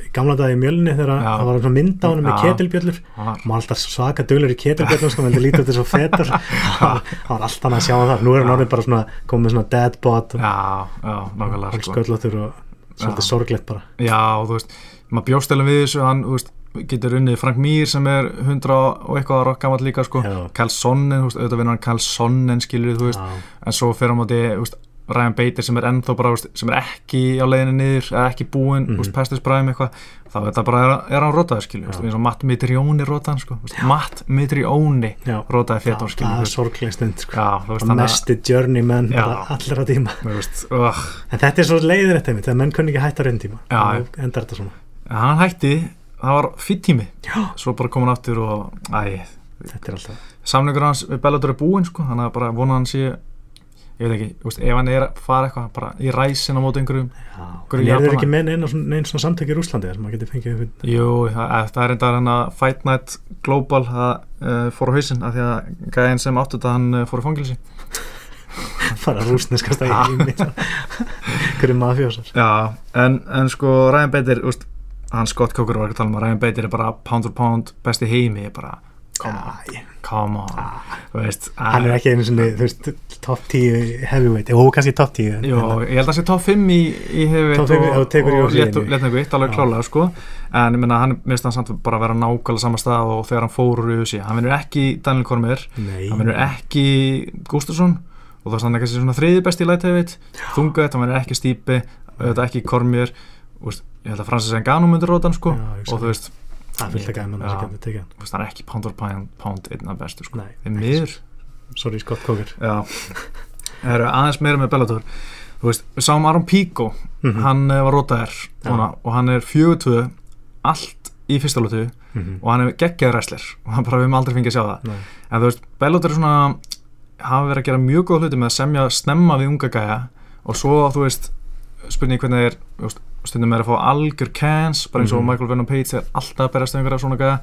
í gamla dag í mjölni þegar það var svona mynd á hann með ketilbjöllur var, maður alltaf svaka dölur í ketilbjöllum sko, maður lítið út þessu fetur [laughs] það var alltaf hann að sjá það nú er hann Já. orðið bara svona komið svona deadbot og sko. sköllóttur og svolítið sorglegt bara. Já, þú veist, maður bjóstelum við þessu hann, þú veist, getur unnið Frank Mir sem er 100 og eitthvað ára gammal líka sko. Karl Sonnen, þú veist, auðvitað vinnur hann Karl Sonnen skilur þú veist, en svo fyrir á móti, þú veist, Ryan Bader sem er ennþá bara, veist, sem er ekki á leiðinni niður eða ekki búinn, Mhm. veist, pestis bræðum eitthvað þá er þetta bara, er, er hann veist, Já. eins og Matt Mitrioni rótaði sko, veist, Matt Mitrioni rótaði Fedor skilur, það er veist, sorgleg stund sko. mesti journeyman allra tíma. Veist, uh, en þetta er svo leiðir þetta einmitt, þegar menn kunni ekki hætta raun tíma. Endar þetta svona. Hann hætti, það var fýtt tími, Já. svo bara kom hann aftur og, æ, þetta er alltaf samlingur hans við Bellator er búinn sko, þannig að bara vona hann sé ég veit ekki, veist, ef hann er að fara eitthvað bara í ræsin á móti einhverjum en er Japana? ekki með neina svona, samtök í Rúslandi sem maður getur fengið einhvern- jú, það, það er enda hann að Fight Night Global það uh, fór á hausinn af því að gæðin sem áttu þetta hann uh, fór á fangilsi fara í heimi. [laughs] Hverju mafjósar já, en, en sko Ryan Bader, veist, hann Scott Coker var ekki að tala um að Ryan Bader er bara pound for pound besti í heimi, bara come come on. Þú veist, hann er ekki einu svona top 10 heavyweight. Og kannski top 10 en- Jó, ég held að það sé top 5 í, í heavyweight í- og, í og í. léttnegvitt, alveg klálega sko. En ég meina hann minnst hann samt bara að vera nákvæmlega sama stað og þegar hann fór úr UFC hann vinnur ekki Daniel Cormier. Nei, hann vinnur ekki Gustafsson. Og það er hann ekki svona þriði besti í light heavyweight þungaðið, hann vinnur ekki Stípi auðvitað ekki Cormier. Ég held að Francis Ngannou myndur rótan sko. Og þú veist, það er fullt að gæma Já. þess að geta tekið hann hann er ekki pound for pound, pound einn af bestu sko sorry Scott Coker það eru aðeins meira með Bellator Þú veist, við sáum Aron Pico Mhm. hann eh, var rótaðir Já. núna, og hann er 42 allt í fyrsta lótu Mhm. og hann er geggjaður wrestler [laughs] og hann bara við höfum aldrei fengið að sjá það Nei. en þú veist, Bellator er svona hafa verið að gera mjög góð hluti með að semja snemma við unga gæja og svo þú veist spurning hvernig er þú veist, stundum er að fá algjör cans bara eins og Mhm. Michael Venom Page er alltaf að berast einhverja svona gæða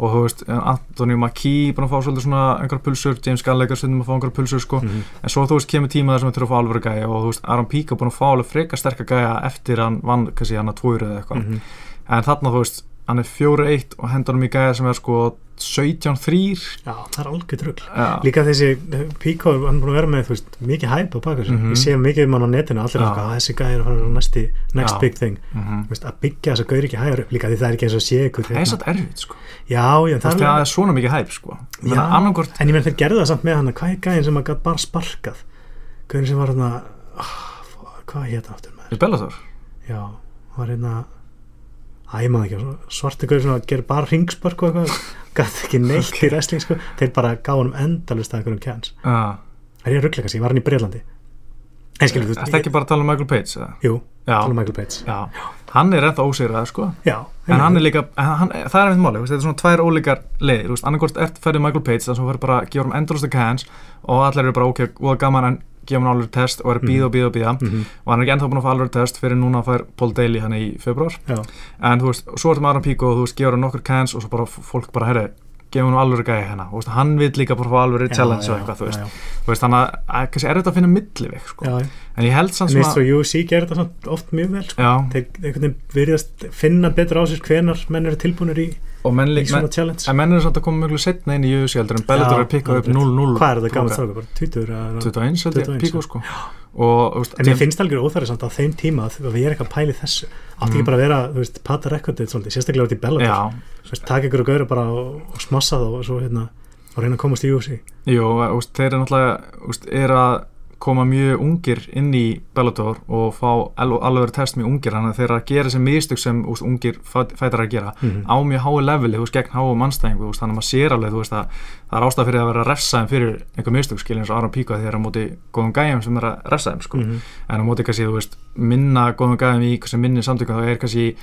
og þú veist, Anthony Mackie búin að fá svolítið svona einhverja pulsur, James Gallagher stundum að fá einhverja pulsur sko, mhm, en svo þú veist kemur tíma þar sem við þurfum að fá alvöru gæja og þú veist, Aaron Píka búin að fá alveg freka sterka gæja eftir hann vann, kannski hann að tvöru eða eitthvað. Mhm. en þarna þú veist, hann er 4-1 og hendur hann í gæja sem er sko 17-3 já, það er trugl. Ja. líka þessi eh, Pico, hann er búin að vera með veist, mikið hæp á baka Mhm. ég sé mikið um hann á netinu, allir er eitthvað, "Ah, þessi gæði er að fara á næsti, next Já. big thing. Mm Þú veist, að byggja þess að gaur ekki hægur upp líka því það er ekki eins og sé ykkur það er satt erfitt sko. Já, já, veist, það er svona mikið hæp sko. Já. annarkort, en ég menn þeir gerðu það samt með hann hvað er gæðin sem að gæt bara sparkað? Gæðin sem var hann að hvað hétt aftur með? Já, var hérna Æ, ég maður ekki, að gera bara ringspörk og eitthvað, gæti ekki neitt í wrestling sko, þeir bara gáði hann endalust að einhverjum kjans. uh, Er ég að ruggla kannski, ég var hann í Breitlandi. En skilur, þú er það ekki bara að tala um Michael Page eða? Jú, já, tala um Michael Page. já, hann er ennþá ósigrað sko Já, en hann er líka, hann, það er einmitt máli þetta er svona tvær ólíkar leiðir, annarkort ert ferðið Michael Page, þannig að þú verður bara að gefa um endurlusta cans og allir eru bara ok, og gaman en gefa hann alveg test og er býða og býða og býða Mhm. og hann er ekki ennþá búin að fá alveg test fyrir núna að fær Paul Daly hann í februar Já, en þú veist, svo ertu með Aron Pico og þú veist, gefur hann nokkur cans og svo bara fólk bara, herri, gefur hann alveg gæði hérna, þú veist, hann vil líka bara fá alveg challenge og eitthvað, þú veist, Já, þú veist þannig að, að kannski er þetta að finna millivik, sko, já, já. en ég held samt En eins og svona, UFC gerir þetta oft mjög vel, sko. já, Þeir veginn virðast finna betur á sér hvenar menn eru tilbúinir í, og menn, menn, menn er samt að koma mjög setna inn í UFC heldur en Bellator er að pikka upp alveg. 0-0 Hvað er þetta gammal stráka? Bara 20 eða? 21 held ég, 21, Pico já. sko og veist, En mér finnst algjör óþæri samt á þeim tíma að við erum eitthvað að pæli þessu. Átti Mm. ekki bara að vera, þú veist, pata rekordið svolítið, sérstaklega út í Bellator. já, Þú veist, taka ykkur að gauðra bara og, og smassa það og svo hérna, og reyna að komast í UFC. jú, veist, þeir eru náttúrulega er að koma mjög ungir inn í Bellator og fá al- alveg test mjög ungir þannig að þeir eru að gera þessi mistök sem úst, ungir fæ- fætar að gera Mhm. á mjög hái leveli, þú veist, gegn háum mannstæðingu þannig að maður sér alveg, þú veist, að það er ástæð fyrir að vera að refsa þeim fyrir einhver mistök skilja eins og Aron Píko þegar á móti góðum gæjum sem er að refsa þeim, sko Mhm. en á móti kannski, þú veist, minna góðum gæjum í kannski minni samtökum, þá er kannski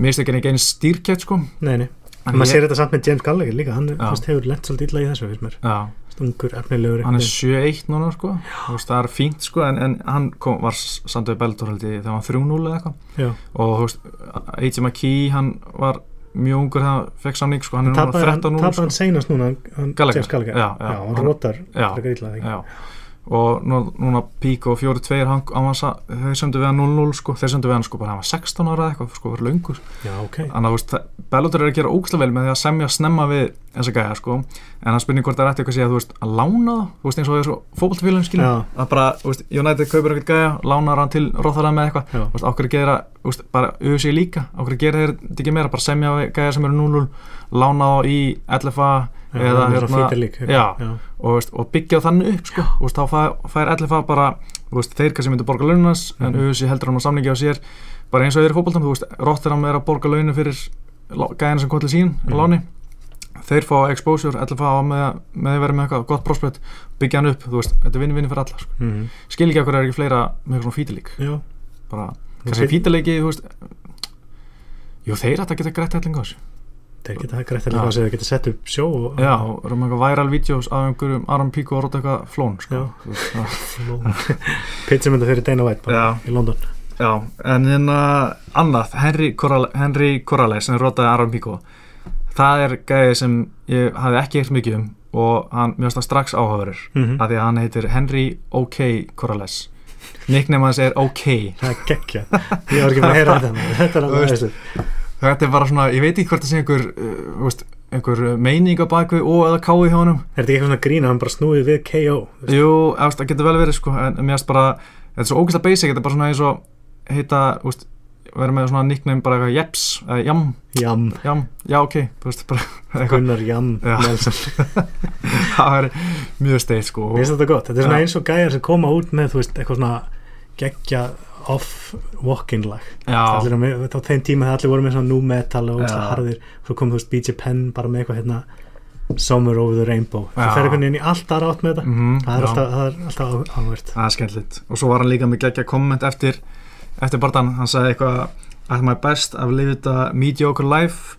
mistökin ekki eins stýrkett, sko Nei, nei. En maður sér þetta samt með James Gallagher líka, hann er, Já. veist, hefur lent svolítið illa í þessu, finnst mér. Já, Ungur, efnilegur. hann er einhvern 7-1 núna, sko veist, það er fínt, sko, en, en hann kom, var samt við Bellator held ég þegar hann var 3-0 eða eitthvað. Já. og A.J. McKee hann var mjög ungur þegar hann fekk samning sko, hann er núna Tapaði hann, 13 tapaði sko. hann seinast núna, hann. James Gallagher. Já, já. hann Hann- rótar já. Og nú, núna Pík og 4-2 hann, hann var, sa- þeir söndu við hann 0-0 sko, þeir söndu við hann sko, bara hann var 16 ára eitthvað sko, fyrir löngur. Já, ok. þannig að Bellator er að gera ógæslega vel með því að semja snemma við þessa gæja sko, en það spurning hvort það er eftir eitthvað að segja, þú veist, að lána það þú veist, eins og þessu fótballtafélagum skilja að bara, þú veist, United kaupir eitthvað gæja lánar hann til Róþara með eitthvað. Þú veist, ákveður gera, þú veist, bara UFC líka? Ákveður gera þeir ekki meira, bara semja við gæja sem eru 0-0, lána þá í LFA eða hérna, lík, já, já. og, veist, og byggja þannig upp sko, og veist, þá fær, fær LFA bara veist, þeir kannski myndu borga launas en Mhm. UFC heldur hann á samningi á sér bara eins og þeir í fótboltam, þú veist, Rotterdam er að borga launu fyrir gæðina sem kom til sín Mhm. á láni, þeir fá exposure, LFA á með, með vera með eitthvað gott prospect, byggja hann upp, þú veist þetta er vinni-vinni fyrir alla, sko. Mhm. skil ekki hverju er ekki fleira með eitthvað svona fítilík bara, kannski fítileiki, þú veist jú, þeir ætta að geta grætt helling á þessu Þeir geta greitt Já. eitthvað sem þeir geta sett upp sjó og, já, og erum eitthvað viral videos af einhverjum Aron Pico og róta eitthvað flón, sko. [laughs] Pizzamönda fyrir Dana White bara, í London. Já, en hérna annað, Henry, Corral, Corrales sem rótaði Aron Pico það er gæði sem ég hafði ekki eitt mikið um og hann mjög stað strax áhugaverður Mhm. af því að hann heitir Henry OK Corrales. Nickname hans er OK Það er geggja Ég var ekki með að heyra þetta. Þetta er alveg aðeins þetta er bara svona, ég veit ekki hvort það sé einhver uh, veist, einhver meining á bakvið og eða káið hjá honum. Er þetta ekki eitthvað svona grín að hann bara snúið við KO veist? Jú, eftir, það getur vel verið sko en mér finnst bara, þetta er svo ógæslega basic þetta er bara svona eins og heita, vera með svona nickname bara eitthvað jeps, eða jam, Jam, jam, já ok veist, [laughs] Gunnar Jam [laughs] það er mjög steitt sko. Mér finnst þetta gott, þetta er svona eins og gæjar sem koma út með þú veist, eitthvað svona geggja off walk-in lag. Á, þeim tíma þegar allir voru með svona new metal og ógeðslega harðir svo kom þú veist BJ Penn bara með eitthvað hérna Summer over the Rainbow. Það fer einhvern veginn í allt aðra átt með þetta. Mhm, það er alltaf, það er alltaf ánvert það er skemmtilegt. Og svo var hann líka með geggja komment eftir eftir barndan, hann sagði eitthvað at my best I've lived a mediocre life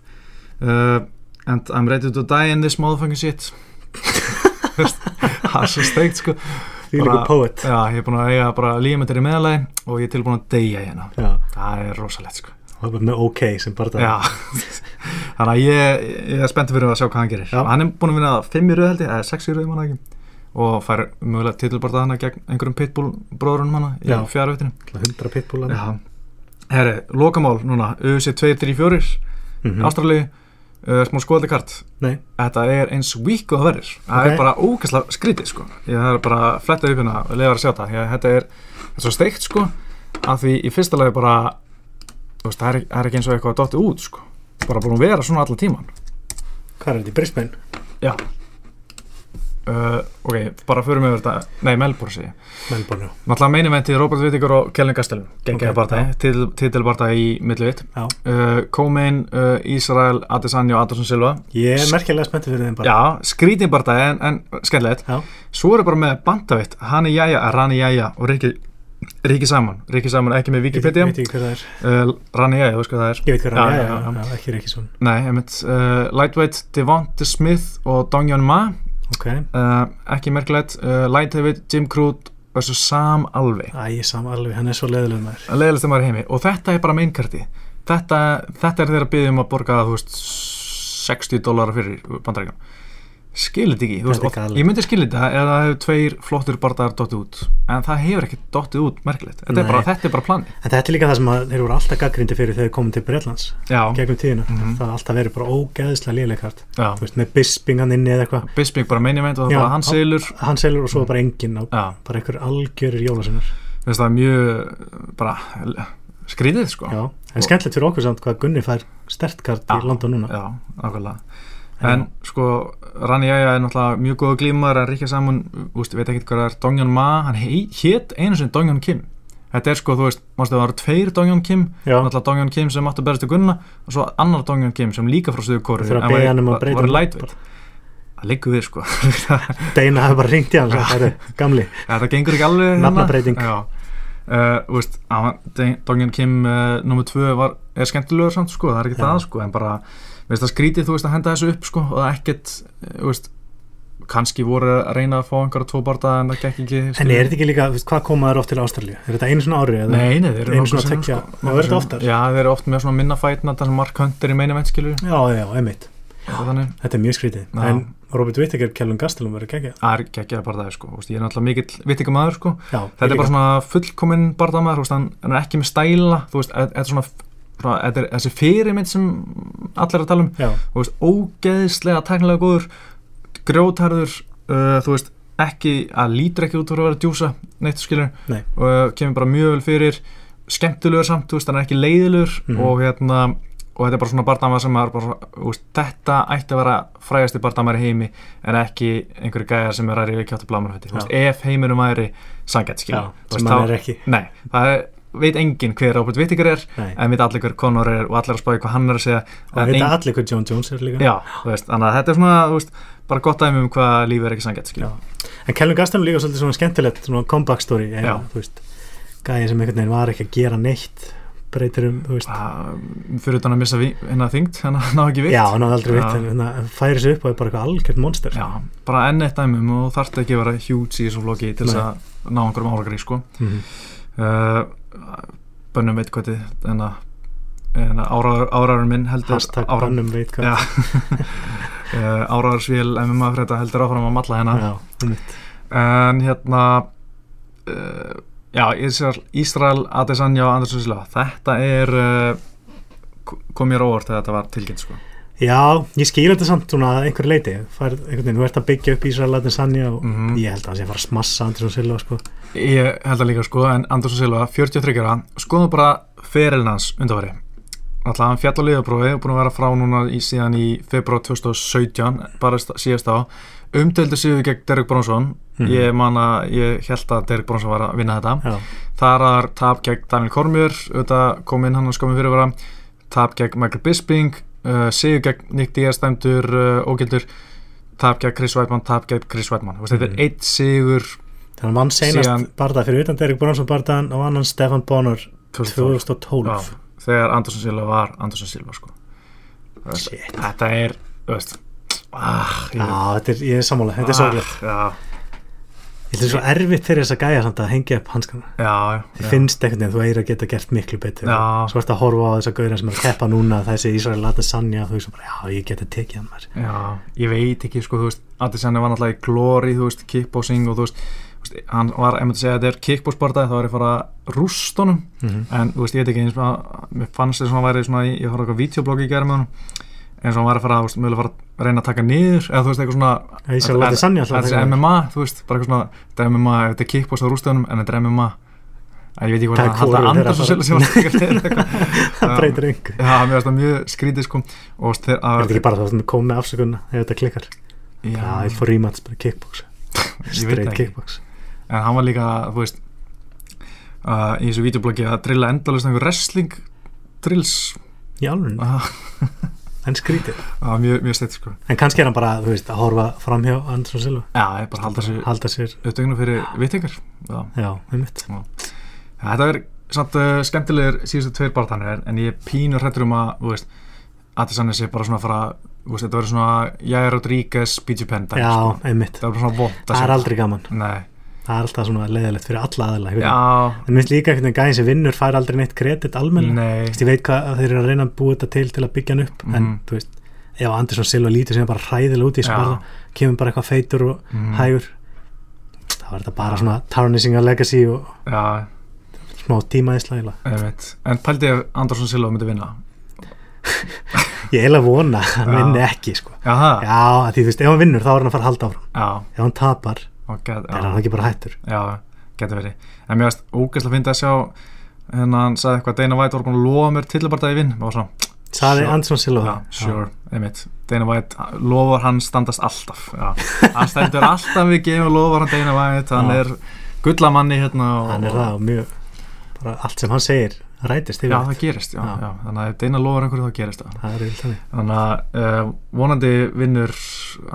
uh, and I'm ready to die in this motherfucking shit. [laughs] Það er svo steikt sko Því líka poet. Já, ég er búin að eiga bara lífmyndir í meðalagi og ég er tilbúin að deyja hérna. Já, Það er rosalegt sko. Og það er með OK sem Já, [laughs] þannig að ég, ég er spenntið fyrir að sjá hvað hann gerir. Já. Hann er búin að vinna fimm í röð held ég, eða sex í röð manna ekki. Og fær mögulega titilbarta hana gegn einhverjum pitbull bróðurinn hana í Já. fjárveitinu 100 pitbúlar Já, herri, lokamál núna, UFC 2-3-4 Mhm. Ástralíu, uh, smá skoðaldi kart. Nei, Þetta er eins vík og það verður. Það Ok. er bara ógæslega skrítið sko. Ég er bara að fletta upp hérna og lefa að sjá það að þetta er, er svo steikt sko. Að því í fyrsta lagi bara veist, það er, er ekki eins og eitthvað dottið út sko. Bara búin að vera svona allan tíman hvað er þetta í Brisbane? Já uh, Ok, bara förum við þetta. Nei, Melbourne ég. Melbourne, Náttúrulega meini venti Robert Whittaker og Kellen Gastelum. Gengið Ok, okay, barndagi, titil, titilbarndagi í millivitt já. Uh, Komein, uh, Ísrael, Adesanya og Anderson Silva. Ég er merkilega spenntið fyrir þeim bara. Já, skrítin barndagi en, en skemmtilegt. Já, Svo er bara með bandavitt Hani Jæja, Rani Jæja og Riki Riki Saman, Riki Saman ekki með Wikipedia Ég veit ekki hver það er. Uh, Rani Jæja, þú veist hvað það er. Ég veit Já, já, já, já. já, ekki Ríkisson Nei, einmitt. Uh, Lightweight, Devonte Smith og Donghyun Ma Ok, uh, ekki merkilegt uh, Lightheavyweight, Jim Crute versus Sam Alvey. Æ, sam alveg, hann er svo leðileg maður. Leðilegst þeim að heimi. Og þetta er bara mainkarti þetta, þetta er þeirra byggðum að borga veist 60 dólar fyrir bandaríkan skilit ekki, veist, Þetta og ég myndi skilit það ef það hefur tveir flottir bardagar dottið út en það hefur ekki dottið út merkilegt. Þetta er bara, þetta er bara plani En þetta er líka það sem að þeir voru alltaf gaggrindi fyrir þegar þeir komum til Breitlands gegnum tíðina, Mhm. það har alltaf verið bara ógeðslega léleikart, já, þú veist, með Bisping hann inni eða eitthvað, Bisping bara main event og það hann á- selur. hann selur og svo bara já, bara einhver algjörir jólasinnar það er mjög bara skrítið sko. Já, en skemmtilegt fyrir okkur samt hvað Gunni fær stertkart í London núna. Já, En sko, Rani Jæja er náttúrulega mjög góða glímar en Ríkja Samun, úst, veit ekki hvað það er Dongjan Ma, hann hétt einu sinni Dongjan Kim. Þetta er sko, þú veist, mástu það var tveir Dongjan Kim, Já, náttúrulega Dongjan Kim sem áttu að berast til Gunna og svo annar Dongjan Kim sem líka frá stuðu kóru Þurfa að beðja hann um að var lightweight. Það liggur við sko. [laughs] Deina hafi bara ringt í og sagt, "Heyrðu, gamli, [laughs] Þetta gengur ekki alveg hérna. Nafnabreyting. Já. Uh, þú veist, á- Dongjan Kim uh, tvö var, er skemmtilegur samt sko, það er ekki Já. það sko, en bara veist það skrítið, þú veist, að henda þessu upp sko, og það er ekkert, eh, þú veist kannski voru að reyna að fá einhverja tvo barða en það gekk ekki en er þetta ekki líka, veist, hvað koma þær oft til Ástralíu? Er þetta einu svona ári? Nei, nei, þeir eru nokkuð tveggja- sko, er? Já, þeir eru oft með svona minna fætna þar sem Mark Hunter í meina veit skilur Já, já, þannig, þetta er mjög skrítið. Já. En Robert Whittaker, Kjellum Gastelum verður geggjað. Það er geggjaði barðaði sko, veist, ég er náttúrulega mikill vittinga maður sko, Já, þetta er bara svona fullkominn veist, hann er ekki með stæla, þú veist, þetta er svona þetta er þessi fyrirmynd sem allir er að tala um, Já, þú veist, ógeðslega teknilega góður, grjótharður uh, þú veist, ekki að lítur ekki út fyrir að vera djúsa, neitt skilur Nei. og uh, kemur bara mjög vel fyrir skemmtilegur samt, þú veist, hann er ekki leiðilegur Mhm. og hérna og þetta er bara svona bardama sem er bara, þú veist, þetta ætti að vera frægasti bardamar í heimi en ekki einhverju gæjar sem er ræri við kjáttu blámanfætti, þú veist, ef heiminum væri sangett, já, skilur, þú sem veist, þá- nei, það er, veit enginn hver Robert Whittaker er Nei, en veit allir hver Conor er og allir að spáði hvað hann er að segja og veit allir hver John Jones er líka Já, veist, þannig að þetta er svona, veist, bara gott dæmi um hvað lífið er ekki sanngett, skilja. Já. En Kjellum Gastelum líka svolítið svona skemmtilegt svona comeback story, Já. eða, þú veist gæði sem einhvern veginn var ekki að gera neitt breytir um, veist Fyrir utan að missa hérna þingt, hérna ná ekki vitt. Já, hann hafði aldrei vitt, en hérna, færi sig upp og er bara eitthvað algjört monster Já, bara enn eitt dæmum og þarf ekki að vera huge í þessu flokki til þess að ná einhverjum áragri, sko. Mhm. Uh, bönnum veit hvað þið, en að en að áraður, áraður minn heldur Hashtag ára- bannum veit hvað Já. uh, [laughs] áraðarsvél MMA fyrir þetta heldur áfram að malla hérna en hérna uh, já, Ísrael, Ísrael Adesanya og Andersson Silva þetta er uh, kom mér óvart þegar þetta var tilkynnt sko. Já, ég skýr þetta samt svona að einhverju leiti Fær, einhvern veginn, þú ert að byggja upp Ísrael Adesanya og Mhm. ég held að hann sé að fara að smassa Andersson Silva sko. ég held að líka sko en Andersson Silva, 43 ára skoðum bara ferilin hans undanfari alltaf hann fjall á liðaprófi og búin að vera frá núna í, síðan í februar 2017 bara síðast á umdöldu síðu gegn Derek Bronson Mhm. ég man að ég held að Derek Bronson var að vinna þetta. Já, Þar var tap gegn Daniel Cormier auðvitað kom inn hann að skomi fyrir vera tap gegn Michael Bisping uh, sigur gegn Nick Diaz dæmdur uh, ógildur. Tap gegn Chris Weidmann, tap gegn Chris Weidmann þetta er eitt sigur þannig að mann seinast Síðan- barða fyrir utan Derek Bronson barðan og annan Stefan Bonner 2012 2012 Já, þegar Andersson Silva var Andersson Silva sko. Þetta er veist, ah, Já, þetta er, ég er sammála, þetta er sorglega ah, Ég finnst svo erfitt fyrir þess að gæja samt að hengja upp hanskana já, já. finnst einhvern veginn, þú eigir að geta gert miklu betur. Svo ertu að horfa á þess að gauðra sem er að keppa núna þessi Ísrael lata sanja þú veist bara, já, ég geti tekið hann maður. Já, ég veit ekki, sko, þú veist Adesanya var náttúrulega í glory, þú veist, kickboxing og þú veist, hann var, ef maður segja að þetta er kickboxbardaði, þá er ég fara að rúst honum, mm en þú veist, ég veit ekki eins og mér fannst þess að hann væri svona, í- ég að að reyna að taka niður, eða þú veist, eitthvað svona sanja alltaf Þetta er MMA, þú veist, bara eitthvað svona Þetta er MMA, þetta er kickbox á rústunum En þetta er MMA Æ, Ég veit ekki hvað Það það er halda Anders og að eitthvað. [laughs] Það breytir engu. Já, mér finnst það mjög skrítið sko. Og veist, þeir, Er að, þetta ekki bara það sem kom með afsökunna ef þetta klikkar? Já, já, ég fór rematch bara kickbox. [laughs] Straight það kickbox. En hann var líka, þú veist uh, Í þessu videobloggi að drilla endalist einhver wrestling drills. Í alveg, [laughs] en skrítið. Mjög, mjög steitt sko. En kannski er hann bara, veist, að horfa framhjá Anders og Silva. Já, bara halda sér Halda sér, upptöknu fyrir vittingar Já. Já, um mitt Þetta er samt uh, skemmtilegur síðustu tveir barðanir en, en ég er pínur hrættur um að þú veist, Adesanya sé bara svona að fara veist, þetta verður svona Jair Rodríguez BG Penn Já, sko. það er bara svona vond Það er aldrei gaman. Nei, Það er alltaf svona leiðilegt fyrir alla En já, minnst líka einhvern veginn gæðin sem vinnur fær aldrei neitt kredit veist, Ég veit hvað að þeir eru að reyna að búa þetta til til að byggja hann upp En Mhm. þú veist, ef Andersson Silva lítur sem bara hræðilega út í barða Kemur bara eitthvað feitur og Mhm. hægur Það var þetta bara svona tarnishing a legacy og Já, smá tíma í slæla En pældi ef Andersson Silva myndi vinna? [laughs] Ég er eiginlega að vona hann vinni ekki sko. Já, það því þú veist, ef hann vinnur þá er hann að fara að halda áfram. Já, Ef hann tapar, get, er hann ekki bara hættur? Já getur verið. En mér veist, ógæslega fyndi að sjá hérna hann sagði eitthvað Dana White var búin að lofa mér tillabardaði vinn. Og svona, Saði Sure. Andersson Silva. Sure, einmitt. Dana White, lofar hann standast alltaf. Já. hann stendur alltaf við gefum lofar hann Dana White, hann Já. er gullamanni hérna og, Hann er það og mjög bara allt sem hann segir rætist Já, yfir það gerist, já, Já. já. þannig að ef Dana lofar einhverju þá gerist það. Það er vilt þannig þannig að uh, vonandi vinnur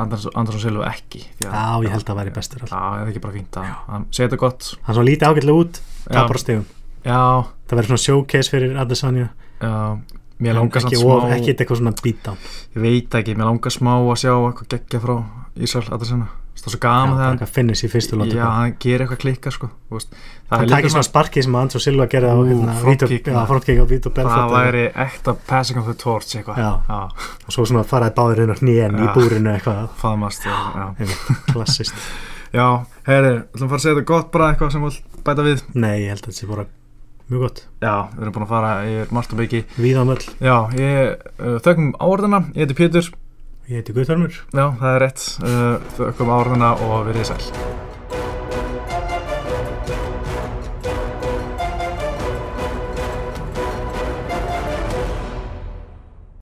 Andersson, Silva ekki Já, ég held að það væri bestur alltaf. Já, eða ekki bara fínt að hann segir þetta gott. Hann svo lítið ágætlega út, Já. tapar á stegum Já, Það verður svona showcase fyrir Adesanya já. Mér langar ekki, smá ekki eitthvað svona beatdown. Ég veit ekki, mér langar smá að sjá eitthvað geggja frá Ísrael Adesanya Það er svo gaman hann eitthvað finnist í fyrstu lótu Já, hann gerir eitthvað klikka sko. Það er líka svona sparkið sem Andersson Silva gerði á hérna, frontkick á Belfort Það væri ekta passing of the torch eitthvað. Og svo svona faraði báður inn á hnén í búrinu eitthvað. Faðmast klassist já. [laughs] Heyri, ætlum að fara að segja þetta gott bara eitthvað sem vil bæta við? Nei, ég held að þetta sé bara mjög gott. Já, við erum búin að fara yfir margt og byggi Víðamöll, Já, ég uh, þökkum áorðina Ég heiti Pétur ég heiti Guðþormur Já, það er rétt. Uh, Þökkum áorðina og verið sæl